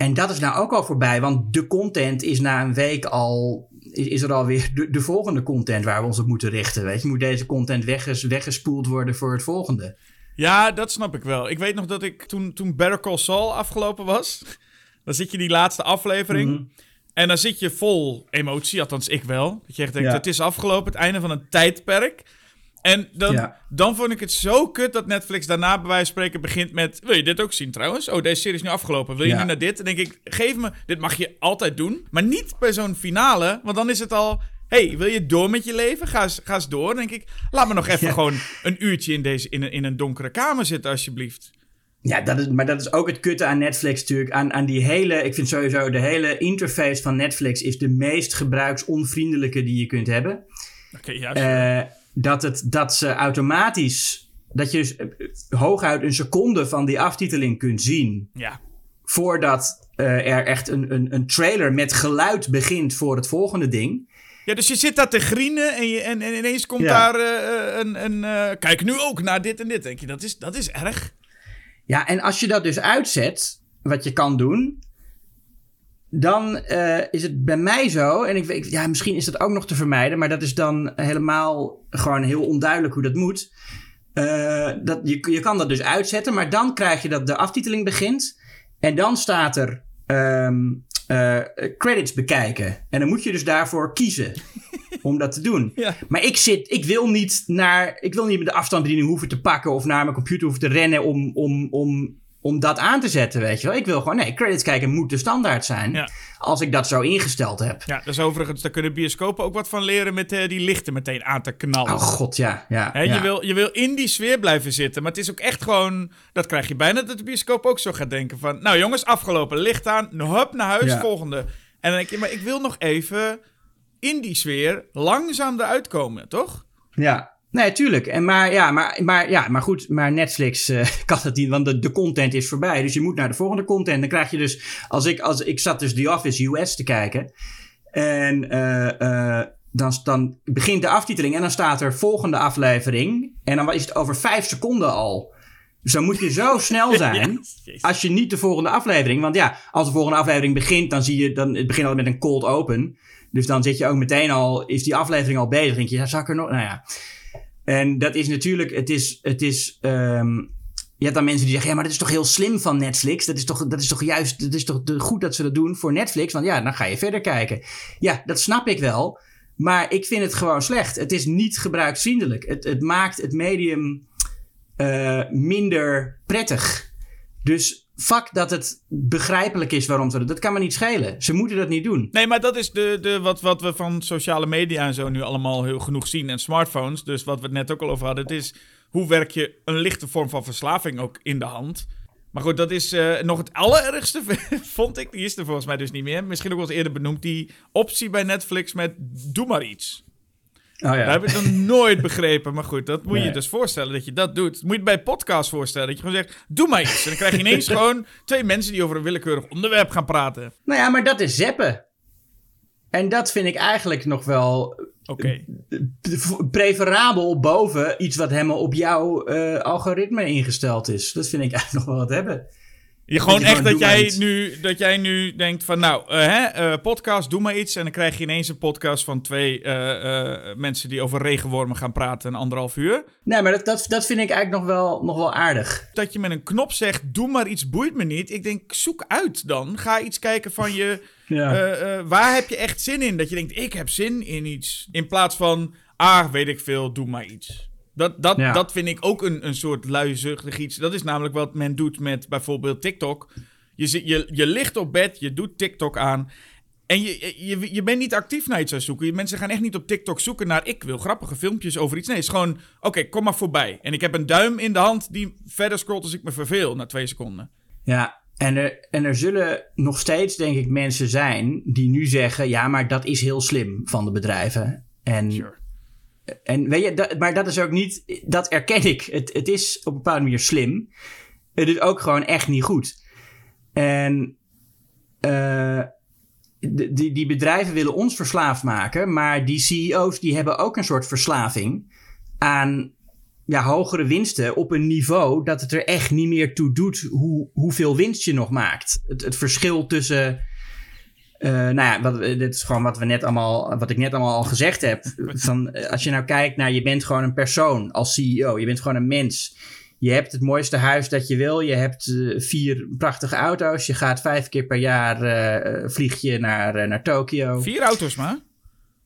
En dat is nou ook al voorbij, want de content is na een week al. Is er alweer de, de volgende content waar we ons op moeten richten? Weet je, moet deze content wegges, weggespoeld worden voor het volgende? Ja, dat snap ik wel. Ik weet nog dat ik toen, toen Better Call Saul afgelopen was. Dan zit je die laatste aflevering. Mhm. En dan zit je vol emotie, althans ik wel. Dat je echt denkt, het is afgelopen, het einde van een tijdperk. En dan, dan vond ik het zo kut dat Netflix daarna bij wijze van spreken begint met... Wil je dit ook zien trouwens? Oh, deze serie is nu afgelopen. Wil je nu naar dit? Dan denk ik, geef me... Dit mag je altijd doen. Maar niet bij zo'n finale, want dan is het al hey, wil je door met je leven? Ga eens, ga eens door. Dan denk ik, laat me nog even gewoon een uurtje in, deze, in, een, in een donkere kamer zitten, alsjeblieft. Ja, dat is, maar dat is ook het kutte aan Netflix natuurlijk. Aan, aan die hele, ik vind sowieso de hele interface van Netflix is de meest gebruiksonvriendelijke die je kunt hebben. Oké, okay, uh, dat, het, dat ze automatisch, dat je dus eh, hooguit een seconde van die aftiteling kunt zien. Ja. Voordat uh, er echt een, een, een trailer met geluid begint voor het volgende ding. Ja, dus je zit daar te grienen en, je, en, en ineens komt daar uh, een... een uh, kijk nu ook naar dit en dit. Denk je, dat is, dat is erg. Ja, en als je dat dus uitzet, wat je kan doen... Dan uh, is het bij mij zo, en ik weet, ja, misschien is dat ook nog te vermijden, maar dat is dan helemaal gewoon heel onduidelijk hoe dat moet. dat, je, je kan dat dus uitzetten, maar dan krijg je dat de aftiteling begint. En dan staat er um, uh, credits bekijken. En dan moet je dus daarvoor kiezen om dat te doen. Ja. Maar ik zit, ik wil niet naar, ik wil niet met de afstandsbediening hoeven te pakken of naar mijn computer hoeven te rennen om, om, om om dat aan te zetten, weet je wel. Ik wil gewoon, nee, credits kijken moet de standaard zijn. Ja. Als ik dat zo ingesteld heb. Ja, is overigens, daar kunnen bioscopen ook wat van leren met uh, die lichten meteen aan te knallen. Oh god, ja. ja, He, ja. Je, wil, je wil in die sfeer blijven zitten, maar het is ook echt gewoon, dat krijg je bijna dat de bioscoop ook zo gaat denken van, nou jongens, afgelopen, licht aan, hup naar huis, volgende. En dan denk je, maar ik wil nog even in die sfeer langzaam eruit komen, toch? Ja, Nee, tuurlijk. En maar, ja, maar, maar, ja, maar goed, maar Netflix uh, kan dat niet, want de, de content is voorbij. Dus je moet naar de volgende content. Dan krijg je dus, als ik, als ik zat dus The Office US te kijken. En uh, uh, dan, dan begint de aftiteling en dan staat er volgende aflevering. En dan is het over vijf seconden al. Dus dan moet je zo snel zijn als je niet de volgende aflevering. Want ja, als de volgende aflevering begint, dan zie je, dan, het begint al met een cold open. Dus dan zit je ook meteen al, is die aflevering al bezig. denk je, ja, zak er nog? Nou ja. En dat is natuurlijk, het is, het is, um, je hebt dan mensen die zeggen, ja, maar dat is toch heel slim van Netflix. Dat is toch, dat is toch juist, dat is toch goed dat ze dat doen voor Netflix. Want ja, dan ga je verder kijken. Ja, dat snap ik wel. Maar ik vind het gewoon slecht. Het is niet gebruiksvriendelijk. Het, het maakt het medium uh, minder prettig. Dus fuck dat het begrijpelijk is waarom ze dat. Dat kan me niet schelen. Ze moeten dat niet doen. Nee, maar dat is de, de, wat, wat we van sociale media en zo nu allemaal heel genoeg zien. En smartphones. Dus wat we het net ook al over hadden. Het is hoe werk je een lichte vorm van verslaving ook in de hand. Maar goed, dat is uh, nog het allerergste, vond ik. Die is er volgens mij dus niet meer. Misschien ook wel eerder benoemd. Die optie bij Netflix met doe maar iets. Oh ja. Dat heb ik nog nooit begrepen. Maar goed, dat moet je je dus voorstellen dat je dat doet. moet je bij podcast voorstellen. Dat je gewoon zegt, doe maar iets. En dan krijg je ineens gewoon twee mensen die over een willekeurig onderwerp gaan praten. Nou ja, maar dat is zeppen. En dat vind ik eigenlijk nog wel okay. preferabel boven iets wat helemaal op jouw uh, algoritme ingesteld is. Dat vind ik eigenlijk nog wel wat hebben. Je gewoon echt dat jij, nu, dat jij nu denkt van nou, uh, hè, uh, podcast, doe maar iets. En dan krijg je ineens een podcast van twee uh, mensen die over regenwormen gaan praten een anderhalf uur. Nee, maar dat, dat, dat vind ik eigenlijk nog wel, nog wel aardig. Dat je met een knop zegt, doe maar iets, boeit me niet. Ik denk, zoek uit dan. Ga iets kijken van je, ja. waar heb je echt zin in? Dat je denkt, ik heb zin in iets. In plaats van, ah, weet ik veel, doe maar iets. Dat, dat, dat vind ik ook een, een soort luizuchtig iets. Dat is namelijk wat men doet met bijvoorbeeld TikTok. Je, zit, je, je ligt op bed, je doet TikTok aan. En je, je, je bent niet actief naar iets aan zoeken. Mensen gaan echt niet op TikTok zoeken naar ik wil grappige filmpjes over iets. Nee, het is gewoon, oké, kom maar voorbij. En ik heb een duim in de hand die verder scrolt als ik me verveel na twee seconden. Ja, en er, en er zullen nog steeds, denk ik, mensen zijn die nu zeggen: ja, maar dat is heel slim van de bedrijven. En, sure. En weet je, dat, maar dat is ook niet, dat erken ik. Het, het is op een bepaalde manier slim. Het is ook gewoon echt niet goed. En uh, die, die bedrijven willen ons verslaafd maken, maar die CEO's die hebben ook een soort verslaving aan ja, hogere winsten op een niveau dat het er echt niet meer toe doet hoe, hoeveel winst je nog maakt. Het, het verschil tussen. Uh, nou ja, wat, dit is gewoon wat, we net allemaal, wat ik net allemaal al gezegd heb. Van, eh, als je nou kijkt naar, je bent gewoon een persoon als CEO. Je bent gewoon een mens. Je hebt het mooiste huis dat je wil. Je hebt uh, vier prachtige auto's. Je gaat vijf keer per jaar uh, vlieg je naar, naar Tokio. Vier auto's maar?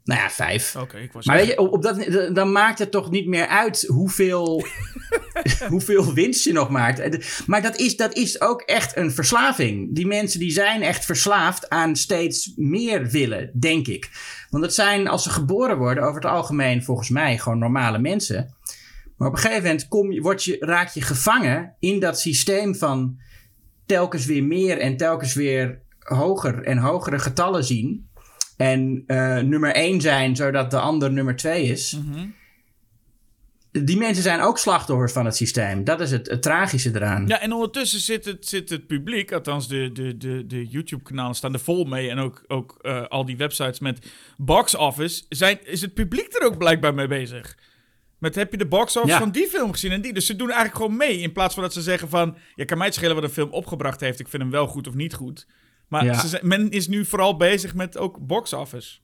Nou ja, vijf. Oké, ik was maar weet je, op dat, dan maakt het toch niet meer uit hoeveel, hoeveel winst je nog maakt. Maar dat is, dat is ook echt een verslaving. Die mensen die zijn echt verslaafd aan steeds meer willen, denk ik. Want het zijn, als ze geboren worden, over het algemeen volgens mij gewoon normale mensen. Maar op een gegeven moment kom je, word je, raak je gevangen in dat systeem van telkens weer meer en telkens weer hoger en hogere getallen zien. En uh, nummer 1 zijn, zodat de ander nummer 2 is. Mm Die mensen zijn ook slachtoffers van het systeem. Dat is het, het, tragische eraan. Ja, en ondertussen zit het, zit het publiek, althans de, de, de, de YouTube-kanalen staan er vol mee. En ook, ook uh, al die websites met box office. Zijn, is het publiek er ook blijkbaar mee bezig? Met heb je de box-office van die film gezien en die? Dus ze doen eigenlijk gewoon mee. In plaats van dat ze zeggen van... Ja, kan mij het schelen wat een film opgebracht heeft. Ik vind hem wel goed of niet goed. Maar ze, men is nu vooral bezig met ook box-office.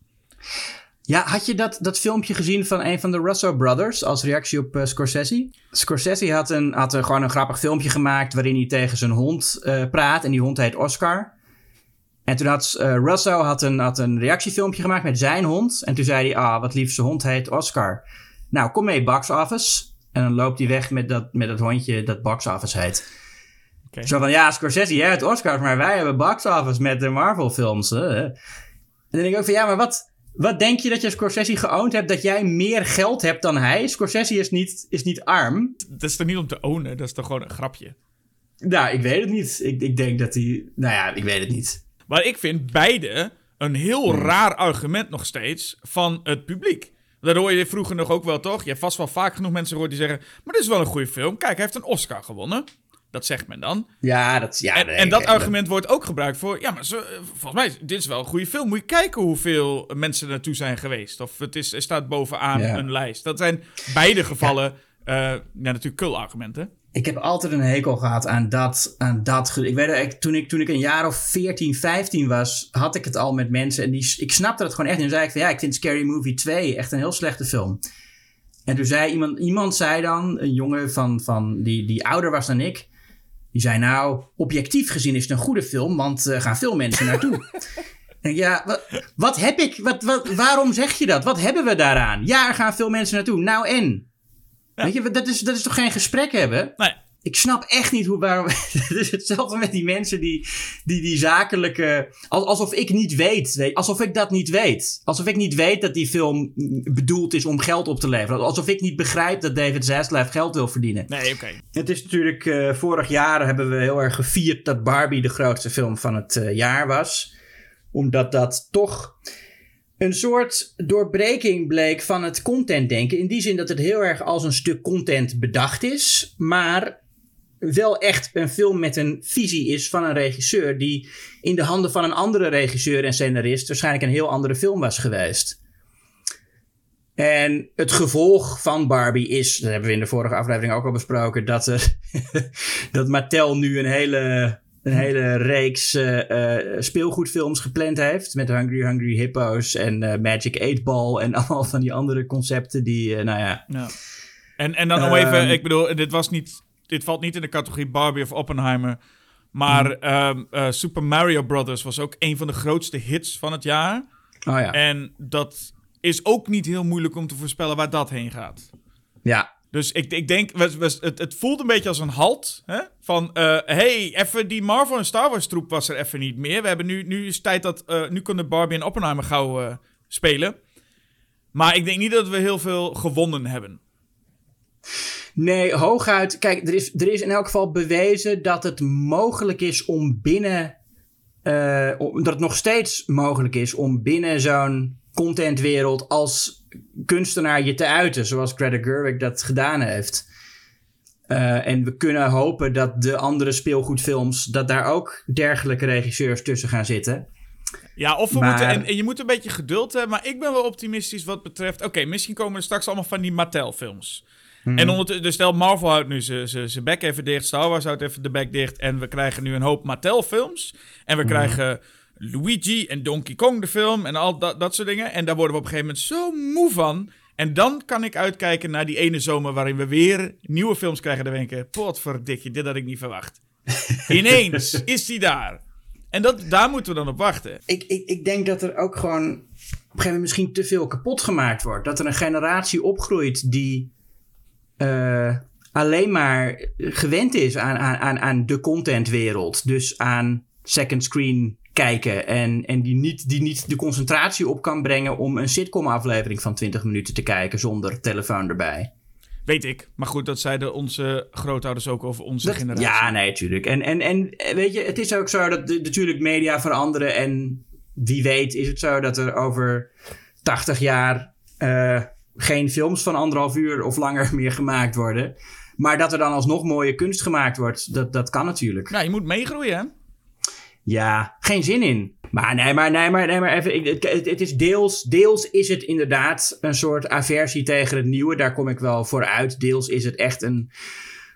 Ja, had je dat, dat filmpje gezien van een van de Russo Brothers als reactie op uh, Scorsese? Scorsese had, een, had een, gewoon een grappig filmpje gemaakt waarin hij tegen zijn hond uh, praat. En die hond heet Oscar. En toen had uh, Russo had een, had een reactiefilmpje gemaakt met zijn hond. En toen zei hij, ah, wat lief, zijn hond heet Oscar. Nou, kom mee, box office. En dan loopt hij weg met dat, met dat hondje dat box office heet. Zo van, ja, Scorsese, jij hebt Oscars, maar wij hebben box office met de Marvel films. En dan denk ik ook van, ja, maar wat, wat denk je dat je Scorsese geowned hebt dat jij meer geld hebt dan hij? Scorsese is niet, is niet arm. Dat is toch niet om te ownen, dat is toch gewoon een grapje? Nou, ik weet het niet. Ik, ik denk dat hij, nou ja, ik weet het niet. Maar ik vind beide een heel hmm. raar argument nog steeds van het publiek. Dat hoor je vroeger nog ook wel, toch? Je hebt vast wel vaak genoeg mensen gehoord die zeggen... maar dit is wel een goede film. Kijk, hij heeft een Oscar gewonnen. Dat zegt men dan. Ja, dat, ja, en, en dat argument wordt ook gebruikt voor... ja, maar zo, volgens mij, dit is wel een goede film. Moet je kijken hoeveel mensen naartoe zijn geweest. Of het, is, het staat bovenaan een lijst. Dat zijn beide gevallen ja. Uh, ja, natuurlijk kul-argumenten. Ik heb altijd een hekel gehad aan dat. Aan dat. Ik weet, toen, ik, toen ik een jaar of 14, 15 was, had ik het al met mensen. En die, ik snapte het gewoon echt. En zei ik van ja, ik vind Scary Movie 2 echt een heel slechte film. En toen zei iemand, iemand zei dan, een jongen van, van die, die ouder was dan ik. Die zei nou, objectief gezien is het een goede film, want er gaan veel mensen naartoe. ja, wat, wat heb ik? Wat, wat, waarom zeg je dat? Wat hebben we daaraan? Ja, er gaan veel mensen naartoe. Nou en? Weet je, dat is, dat is toch geen gesprek hebben? Nee. Ik snap echt niet hoe, waarom. het is hetzelfde met die mensen die die, die zakelijke. Alsof ik niet weet, Alsof ik dat niet weet. Alsof ik niet weet dat die film bedoeld is om geld op te leveren. Alsof ik niet begrijp dat David Zaslav geld wil verdienen. Nee, oké. Het is natuurlijk. Uh, vorig jaar hebben we heel erg gevierd dat Barbie de grootste film van het uh, jaar was. Omdat dat toch een soort doorbreking bleek van het contentdenken. In die zin dat het heel erg als een stuk content bedacht is, maar wel echt een film met een visie is van een regisseur die in de handen van een andere regisseur en scenarist waarschijnlijk een heel andere film was geweest. En het gevolg van Barbie is, dat hebben we in de vorige aflevering ook al besproken, dat, er, dat Mattel nu een hele een hele reeks uh, speelgoedfilms gepland heeft. Met Hungry Hungry Hippos en uh, Magic 8 Ball en allemaal van die andere concepten die, nou ja. ja. En, en dan nog even, ehm, ik bedoel, dit was niet, dit valt niet in de categorie Barbie of Oppenheimer. Maar mm. Super Mario Brothers was ook een van de grootste hits van het jaar. Oh ja. En dat is ook niet heel moeilijk om te voorspellen waar dat heen gaat. Ja, Dus ik, ik denk, het, het voelt een beetje als een halt. Hè? Van, uh, hey, even die Marvel en Star Wars troep was er even niet meer. We hebben nu, nu is tijd dat, uh, nu kunnen Barbie en Oppenheimer gauw spelen. Maar ik denk niet dat we heel veel gewonnen hebben. Nee, hooguit. Kijk, er is, er is in elk geval bewezen dat het mogelijk is om binnen. Uh, dat het nog steeds mogelijk is om binnen zo'n contentwereld als kunstenaar je te uiten, zoals Greta Gerwig dat gedaan heeft. Uh, en we kunnen hopen dat de andere speelgoedfilms, dat daar ook dergelijke regisseurs tussen gaan zitten. Ja, of we moeten, en, en, je moet een beetje geduld hebben, maar ik ben wel optimistisch wat betreft. Oké, misschien komen er straks allemaal van die Mattel-films. Hmm. En ondertussen, dus stel Marvel houdt nu zijn bek even dicht, Star Wars houdt even de bek dicht. En we krijgen nu een hoop Mattel-films. En we hmm. krijgen Luigi en Donkey Kong de film en al dat, dat soort dingen. En daar worden we op een gegeven moment zo moe van. En dan kan ik uitkijken naar die ene zomer waarin we weer nieuwe films krijgen. Dan denken, potverdikje, dit had ik niet verwacht. Ineens is die daar. En dat, daar moeten we dan op wachten. Ik, ik, ik denk dat er ook gewoon op een gegeven moment misschien te veel kapot gemaakt wordt. Dat er een generatie opgroeit die uh, alleen maar gewend is aan, aan, aan de contentwereld. Dus aan second screen kijken. En, en die, niet, die niet de concentratie op kan brengen om een sitcom-aflevering van 20 minuten te kijken zonder telefoon erbij. Weet ik. Maar goed, dat zeiden onze grootouders ook over onze generatie. Ja, nee, natuurlijk. En, en, en weet je, het is ook zo dat de, natuurlijk media veranderen. En wie weet is het zo dat er over 80 jaar uh, geen films van anderhalf uur of langer meer gemaakt worden. Maar dat er dan alsnog mooie kunst gemaakt wordt, dat, dat kan natuurlijk. Nou, je moet meegroeien, hè? Ja, geen zin in. Maar nee, maar, nee, maar, nee, maar even. het, het, is deels, deels is het inderdaad een soort aversie tegen het nieuwe. Daar kom ik wel voor uit. Deels is het echt een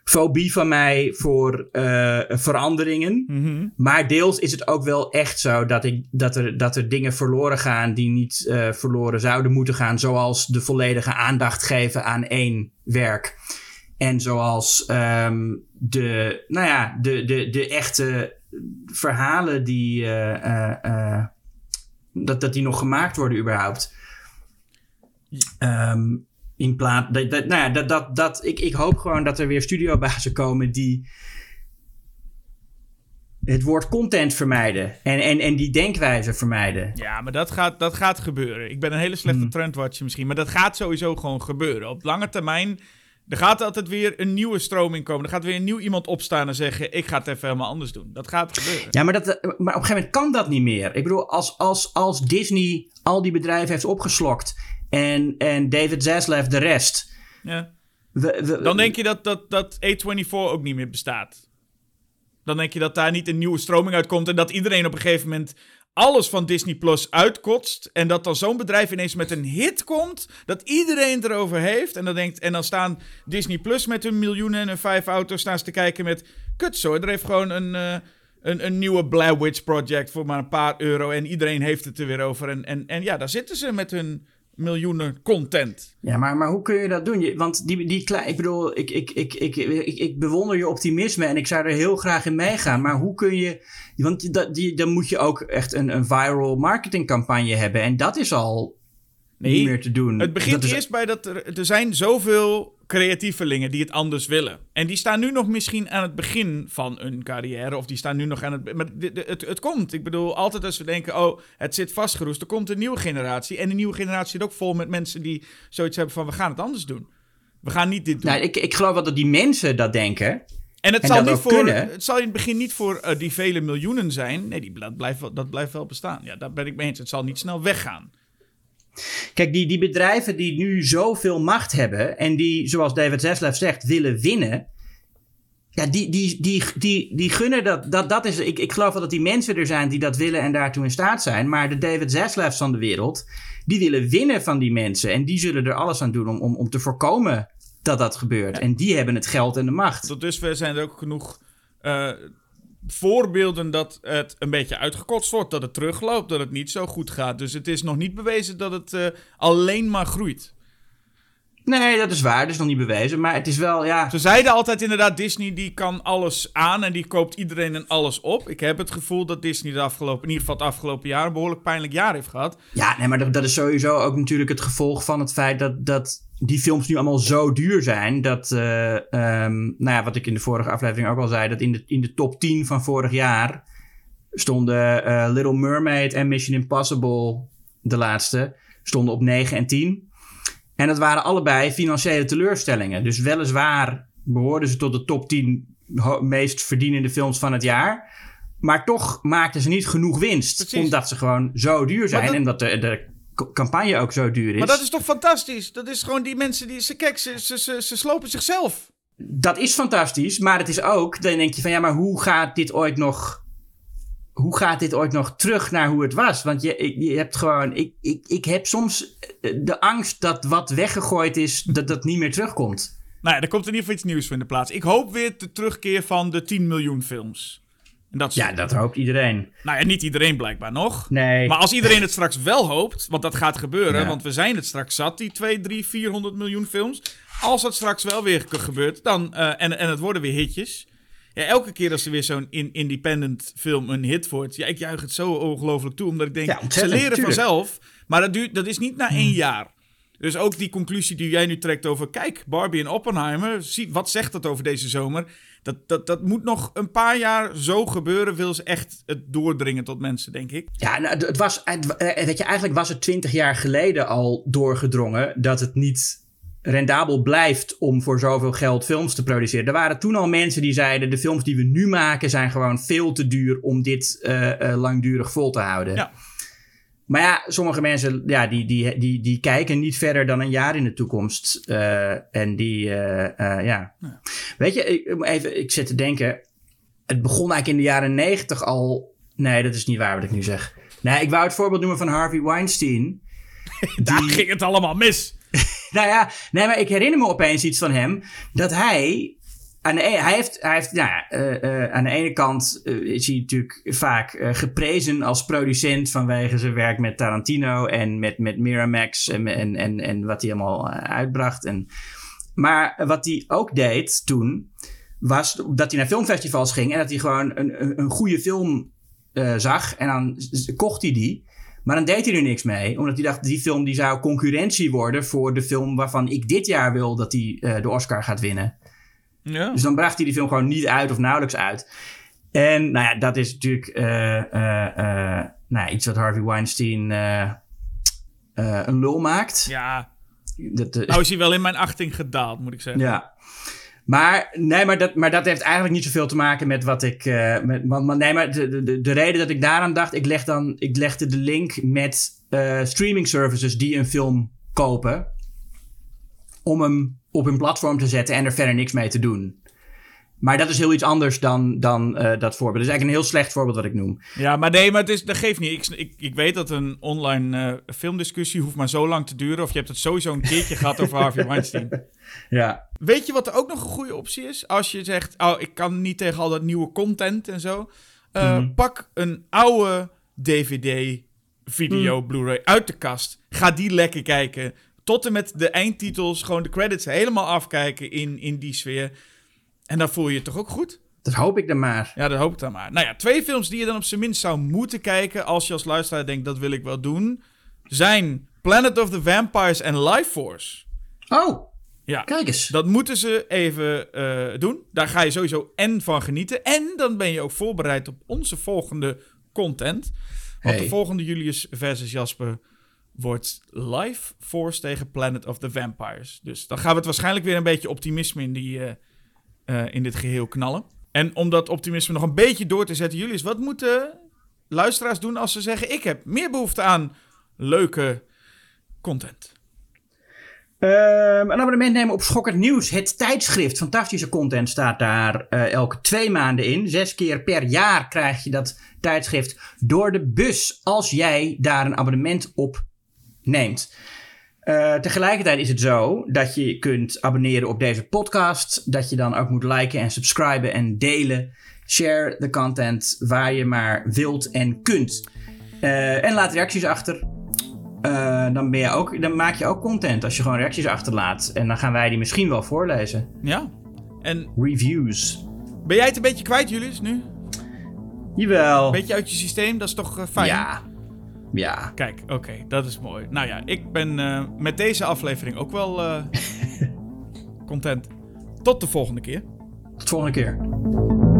fobie van mij voor uh, veranderingen. Mhm. Maar deels is het ook wel echt zo dat, ik, dat, er, dat er dingen verloren gaan die niet uh, verloren zouden moeten gaan. Zoals de volledige aandacht geven aan één werk. En zoals um, de, nou ja, de, de, de echte verhalen die, uh, dat, dat die nog gemaakt worden überhaupt. Um, in plaats. Dat, dat, nou ja, dat, dat, dat, ik, ik hoop gewoon dat er weer studiobazen komen die het woord content vermijden. En, en, en die denkwijze vermijden. Ja, maar dat gaat, dat gaat gebeuren. Ik ben een hele slechte hmm. trendwatcher misschien. Maar dat gaat sowieso gewoon gebeuren. Op lange termijn. Er gaat altijd weer een nieuwe stroming komen. Er gaat weer een nieuw iemand opstaan en zeggen: Ik ga het even helemaal anders doen. Dat gaat gebeuren. Ja, maar, dat, maar op een gegeven moment kan dat niet meer. Ik bedoel, als, als, als Disney al die bedrijven heeft opgeslokt en, en David Zaslav de rest. Ja. dan denk je dat, dat, dat A24 ook niet meer bestaat. Dan denk je dat daar niet een nieuwe stroming uitkomt en dat iedereen op een gegeven moment alles van Disney Plus uitkotst. En dat dan zo'n bedrijf ineens met een hit komt. Dat iedereen het erover heeft. En dan, denkt, en dan staan Disney Plus met hun miljoenen en hun vijf auto's. Staan ze te kijken met. Kut er heeft gewoon een, uh, een, een nieuwe Blair Witch Project voor maar een paar euro. En iedereen heeft het er weer over. En, en, en ja, daar zitten ze met hun miljoenen content. Ja, maar, maar hoe kun je dat doen? Je, want die, die klein, ik bedoel, ik, ik, ik, ik, ik, ik bewonder je optimisme en ik zou er heel graag in meegaan. Maar hoe kun je, want dat, die, dan moet je ook echt een, een viral marketingcampagne hebben. En dat is al nee, niet meer te doen. Het begint eerst bij dat er, er zijn zoveel creatievelingen die het anders willen. En die staan nu nog misschien aan het begin van hun carrière. Of die staan nu nog aan het... Maar het, het, komt. Ik bedoel, altijd als we denken... Oh, het zit vastgeroest. Er komt een nieuwe generatie. En die nieuwe generatie zit ook vol met mensen die zoiets hebben van... We gaan het anders doen. We gaan niet dit doen. Nou, ik, ik geloof wel dat die mensen dat denken. En het, zal, niet voor, het zal in het begin niet voor uh, die vele miljoenen zijn. Nee, die, dat, blijft, dat blijft wel bestaan. Ja, daar ben ik mee eens. Het zal niet snel weggaan. Kijk, die, die bedrijven die nu zoveel macht hebben en die, zoals David Zaslav zegt, willen winnen. Ja, die, die, die, die, die gunnen dat. dat, dat is, ik, ik geloof wel dat die mensen er zijn die dat willen en daartoe in staat zijn. Maar de David Zaslavs van de wereld, die willen winnen van die mensen. En die zullen er alles aan doen om, om, om te voorkomen dat dat gebeurt. En die hebben het geld en de macht. Tot dusver zijn er ook genoeg uh, voorbeelden dat het een beetje uitgekotst wordt, dat het terugloopt, dat het niet zo goed gaat. Dus het is nog niet bewezen dat het uh, alleen maar groeit. Nee, dat is waar. Dat is nog niet bewezen. Maar het is wel, ja... Ze zeiden altijd inderdaad, Disney die kan alles aan en die koopt iedereen en alles op. Ik heb het gevoel dat Disney de afgelopen, in ieder geval het afgelopen jaar een behoorlijk pijnlijk jaar heeft gehad. Ja, nee, maar dat, dat is sowieso ook natuurlijk het gevolg van het feit dat, dat die films nu allemaal zo duur zijn dat, uh, um, nou ja, wat ik in de vorige aflevering ook al zei, dat in de, in de top 10 van vorig jaar stonden uh, Little Mermaid en Mission Impossible, de laatste, stonden op 9 en 10. En dat waren allebei financiële teleurstellingen. Dus weliswaar behoorden ze tot de top 10 meest verdienende films van het jaar. Maar toch maakten ze niet genoeg winst. Precies. Omdat ze gewoon zo duur zijn. En dat de, de campagne ook zo duur is. Maar dat is toch fantastisch? Dat is gewoon die mensen die. Ze, kijk, ze, ze, ze, ze slopen zichzelf. Dat is fantastisch. Maar het is ook. Dan denk je van ja, maar hoe gaat dit ooit nog. Hoe gaat dit ooit nog terug naar hoe het was? Want je, je hebt gewoon. Ik, ik, ik heb soms de angst dat wat weggegooid is, dat dat niet meer terugkomt. Nou ja, er komt in ieder geval iets nieuws voor in de plaats. Ik hoop weer de terugkeer van de 10 miljoen films. Dat ja, dat hoopt iedereen. Nou ja, niet iedereen blijkbaar nog. Nee. Maar als iedereen het straks wel hoopt, want dat gaat gebeuren, want we zijn het straks zat, die 2, 3, 400 miljoen films. Als dat straks wel weer gebeurt, dan, uh, en, en het worden weer hitjes. Ja, elke keer als er weer zo'n in independent film een hit wordt, ja, ik juich het zo ongelooflijk toe, omdat ik denk, ja, ze leren tuurlijk. vanzelf. Maar dat, duurt, dat is niet na één hmm. jaar. Dus ook die conclusie die jij nu trekt over, kijk, Barbie en Oppenheimer, zie, wat zegt dat over deze zomer? Dat, dat, dat moet nog een paar jaar zo gebeuren, wil ze echt het doordringen tot mensen, denk ik. Ja, nou, het was, weet je, eigenlijk was het twintig jaar geleden al doorgedrongen dat het niet rendabel blijft om voor zoveel geld films te produceren. Er waren toen al mensen die zeiden: de films die we nu maken zijn gewoon veel te duur om dit uh, uh, langdurig vol te houden. Ja. Maar ja, sommige mensen ja, die, die, die, die kijken niet verder dan een jaar in de toekomst. Uh, en die, uh, uh, ja. ja. Weet je, ik, even, ik zit te denken. Het begon eigenlijk in de jaren negentig al. Nee, dat is niet waar wat ik nu zeg. Nee, ik wou het voorbeeld noemen van Harvey Weinstein. Daar die... ging het allemaal mis. nou ja, nee, maar ik herinner me opeens iets van hem. Dat hij aan de, hij heeft, hij heeft nou ja, uh, uh, aan de ene kant uh, is hij natuurlijk vaak geprezen als producent vanwege zijn werk met Tarantino en met, met Miramax en, en, en, wat hij allemaal uitbracht. En, maar wat hij ook deed toen, was dat hij naar filmfestivals ging en dat hij gewoon een, een, een goede film zag en dan kocht hij die. Maar dan deed hij er niks mee, omdat hij dacht die film die zou concurrentie worden voor de film waarvan ik dit jaar wil dat hij de Oscar gaat winnen. Ja. Dus dan bracht hij die film gewoon niet uit of nauwelijks uit. En nou ja, dat is natuurlijk uh, uh, nou, iets wat Harvey Weinstein een lul maakt. Ja. Dat, nou is hij wel in mijn achting gedaald, moet ik zeggen. Ja. Maar, nee, maar, dat, maar dat heeft eigenlijk niet zoveel te maken met wat ik. Uh, met, maar, nee, maar de, de, de reden dat ik daaraan dacht, ik, leg dan, ik legde de link met uh, streaming services die een film kopen. Om hem op hun platform te zetten en er verder niks mee te doen. Maar dat is heel iets anders dan, dan uh, dat voorbeeld. Dat is eigenlijk een heel slecht voorbeeld wat ik noem. Ja, maar nee, maar het is, dat geeft niet. Ik, ik, ik weet dat een online uh, filmdiscussie hoeft maar zo lang te duren. Of je hebt het sowieso een keertje gehad over Harvey Weinstein. Ja. Weet je wat er ook nog een goede optie is? Als je zegt, oh, ik kan niet tegen al dat nieuwe content en zo. Uh, mm -hmm. Pak een oude DVD, video, mm. Blu-ray uit de kast. Ga die lekker kijken tot en met de eindtitels, gewoon de credits helemaal afkijken in, in die sfeer. En dan voel je je toch ook goed? Dat hoop ik dan maar. Ja, dat hoop ik dan maar. Nou ja, twee films die je dan op zijn minst zou moeten kijken als je als luisteraar denkt dat wil ik wel doen, zijn Planet of the Vampires en Life Force. Oh, ja. kijk eens. Dat moeten ze even uh, doen. Daar ga je sowieso en van genieten. En dan ben je ook voorbereid op onze volgende content. Want hey. de volgende Julius versus Jasper wordt Life Force tegen Planet of the Vampires. Dus dan gaan we het waarschijnlijk weer een beetje optimisme in, die, uh, uh, in dit geheel knallen. En om dat optimisme nog een beetje door te zetten, Julius, wat moeten luisteraars doen als ze zeggen: Ik heb meer behoefte aan leuke content? Um, een abonnement nemen op Schokkend Nieuws. Het tijdschrift. Fantastische content staat daar uh, elke twee maanden in. Zes keer per jaar krijg je dat tijdschrift door de bus. Als jij daar een abonnement op neemt. Uh, tegelijkertijd is het zo dat je kunt abonneren op deze podcast. Dat je dan ook moet liken en subscriben en delen. Share de content waar je maar wilt en kunt. Uh, en laat reacties achter. Uh, dan, ben je ook, dan maak je ook content als je gewoon reacties achterlaat. En dan gaan wij die misschien wel voorlezen. Ja. En Reviews. Ben jij het een beetje kwijt, Julius, nu? Jawel. Beetje uit je systeem, dat is toch fijn? Ja. Ja. Kijk, oké, dat is mooi. Nou ja, ik ben uh, met deze aflevering ook wel uh, content. Tot de volgende keer. Tot de volgende keer.